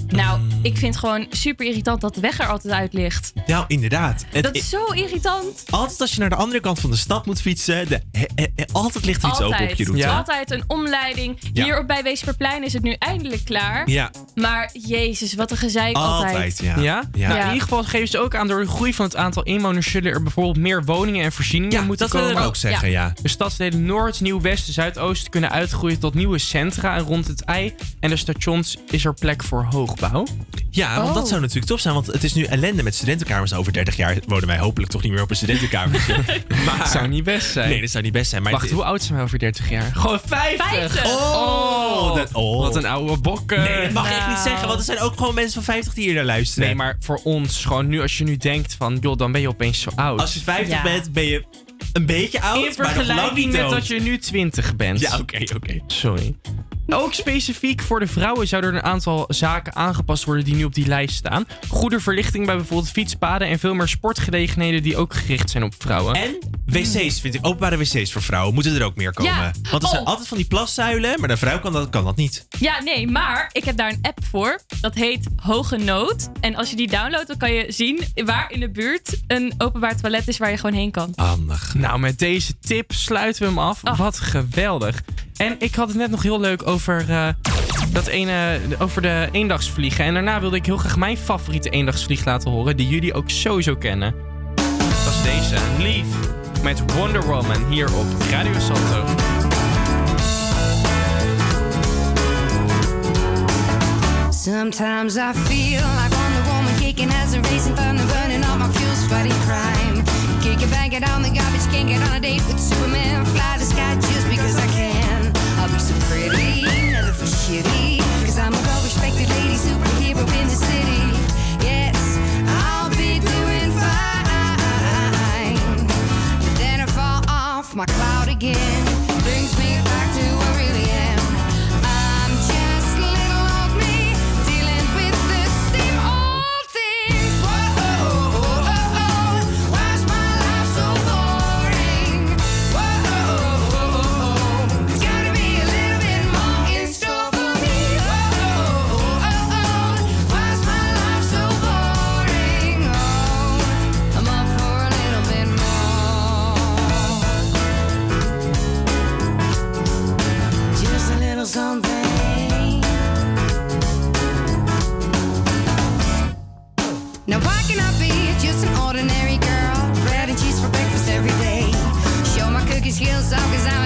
Nou, ik vind het gewoon super irritant dat de weg er altijd uit ligt. Nou, inderdaad. Het- Dat is zo irritant. Altijd als je naar de andere kant van de stad moet fietsen, de, he- he- he- altijd ligt er iets open op je route. Altijd een omleiding. Ja. Hier op bij Weesperplein is het nu eindelijk klaar. Ja. Maar jezus, wat een gezeik altijd. Altijd, ja. Ja? Ja. Nou, in ieder geval geven ze ook aan door de groei van het aantal inwoners zullen er bijvoorbeeld meer woningen en voorzieningen moeten dat willen komen. we ook zeggen, ja. De stadsdelen Noord, Nieuw, West, Zuidoost kunnen uitgroeien tot nieuwe centra rond het ei. En de stations is er plek voor Ja, want dat Oh. zou natuurlijk tof zijn. Want het is nu ellende met studentenkamers. Over 30 jaar wonen wij hopelijk toch niet meer op een studentenkamertje. maar Dat zou niet best zijn. Nee, dat zou niet best zijn. Maar Wacht, het- hoe oud zijn wij over 30 jaar? Gewoon 50! 50. Oh, dat- oh. Wat een oude bokken. Nee, dat mag je echt niet Nou. zeggen. Want er zijn ook gewoon mensen van 50 die hier naar luisteren. Nee, maar voor ons, gewoon nu als je nu denkt van, joh, dan ben je opeens zo oud. Als je 50 Ja. bent, ben je een beetje oud. In maar nog lang vergelijking niet met dood. dat je nu 20 bent. Ja, oké, oké. Sorry. Ook specifiek voor de vrouwen zouden er een aantal zaken aangepast worden die nu op die lijst staan. Goede verlichting bij bijvoorbeeld fietspaden en veel meer sportgelegenheden die ook gericht zijn op vrouwen. En wc's, vind ik. Openbare wc's voor vrouwen moeten er ook meer komen. Ja. Want er zijn Oh. altijd van die plaszuilen, maar de vrouw kan dat, kan dat niet. Ja, nee, maar ik heb daar een app voor. Dat heet Hoge Nood. En als je die downloadt, dan kan je zien waar in de buurt een openbaar toilet is waar je gewoon heen kan. Handig. Nou, met deze tip sluiten we hem af. Oh. Wat geweldig. En ik had het net nog heel leuk over, eh, dat ene, over de eendagsvliegen. En daarna wilde ik heel graag mijn favoriete eendagsvlieg laten horen, die jullie ook sowieso kennen. Dat is deze, Leave, met Wonder Woman hier op Radio Salto. Sometimes I feel like Wonder Woman kicking as a racing thunder, burning all my fuels, fighting crime. Kick it, bang it on the garbage, can't get on a date with Superman. Fly the sky just because I can. I'll be so pretty, shitty. Cause I'm a well respected lady superhero in the city. Yes, I'll be doing fine. But then I fall off my cloud again. Now why can I be just an ordinary girl? Bread and cheese for breakfast every day. Show my cookie skills off cause I'm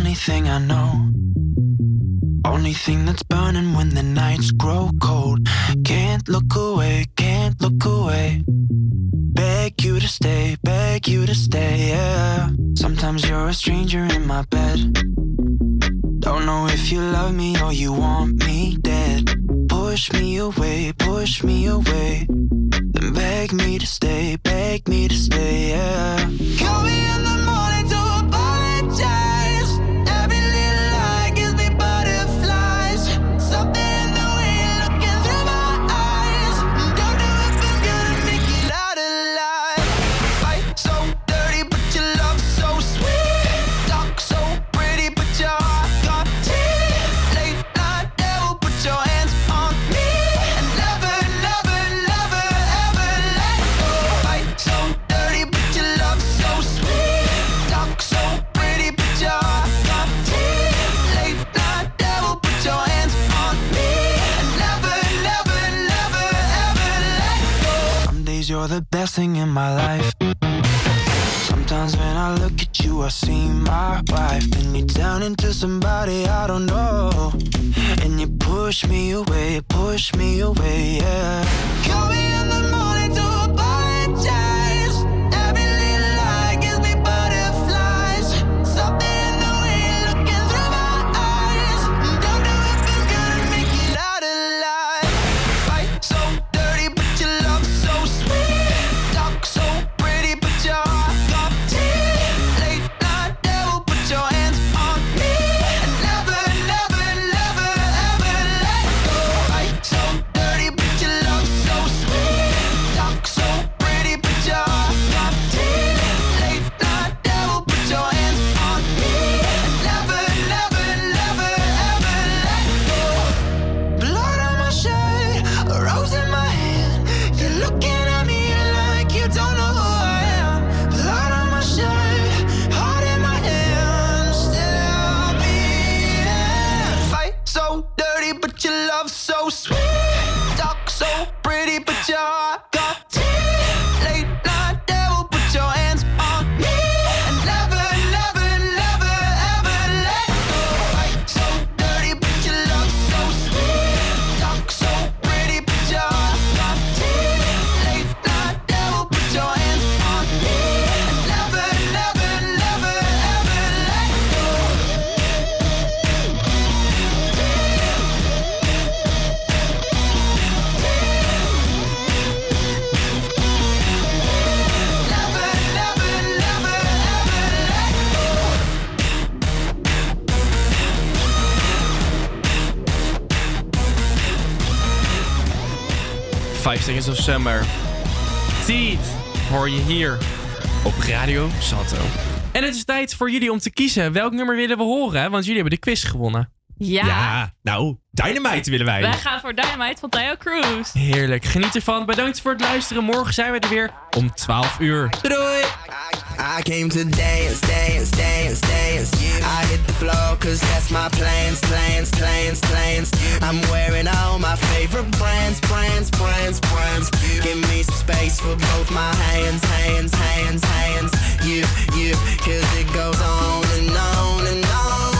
only thing I know. Of Summer. Teeth hoor je hier op Radio Sato? En het is tijd voor jullie om te kiezen welk nummer willen we horen, want jullie hebben de quiz gewonnen. Ja. ja. nou, Dynamite willen wij. Wij gaan voor Dynamite van Theo Cruz. Heerlijk, geniet ervan. Bedankt voor het luisteren. Morgen zijn we er weer om 12 uur. Doei! I came I hit the floor cause that's my plans, plans, plans, plans. I'm wearing all my favorite brands, brands, brands, brands. Give me some space for both my hands, hands, hands, hands. You, you, cause it goes on and on and on.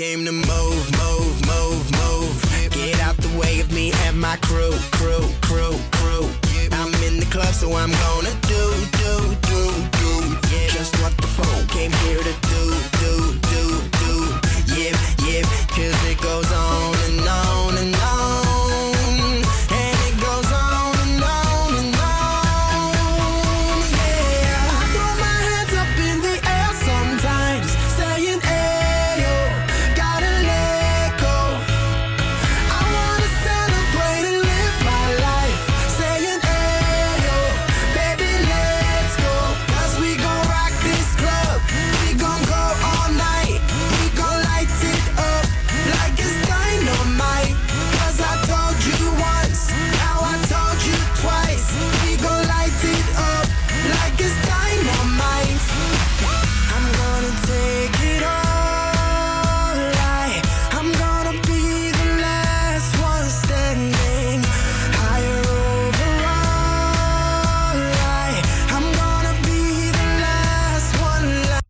came to move, move, move, move. Get out the way of me and my crew, crew, crew, crew. I'm in the club, so I'm gonna do, do, do, do. Just what the phone came here to do.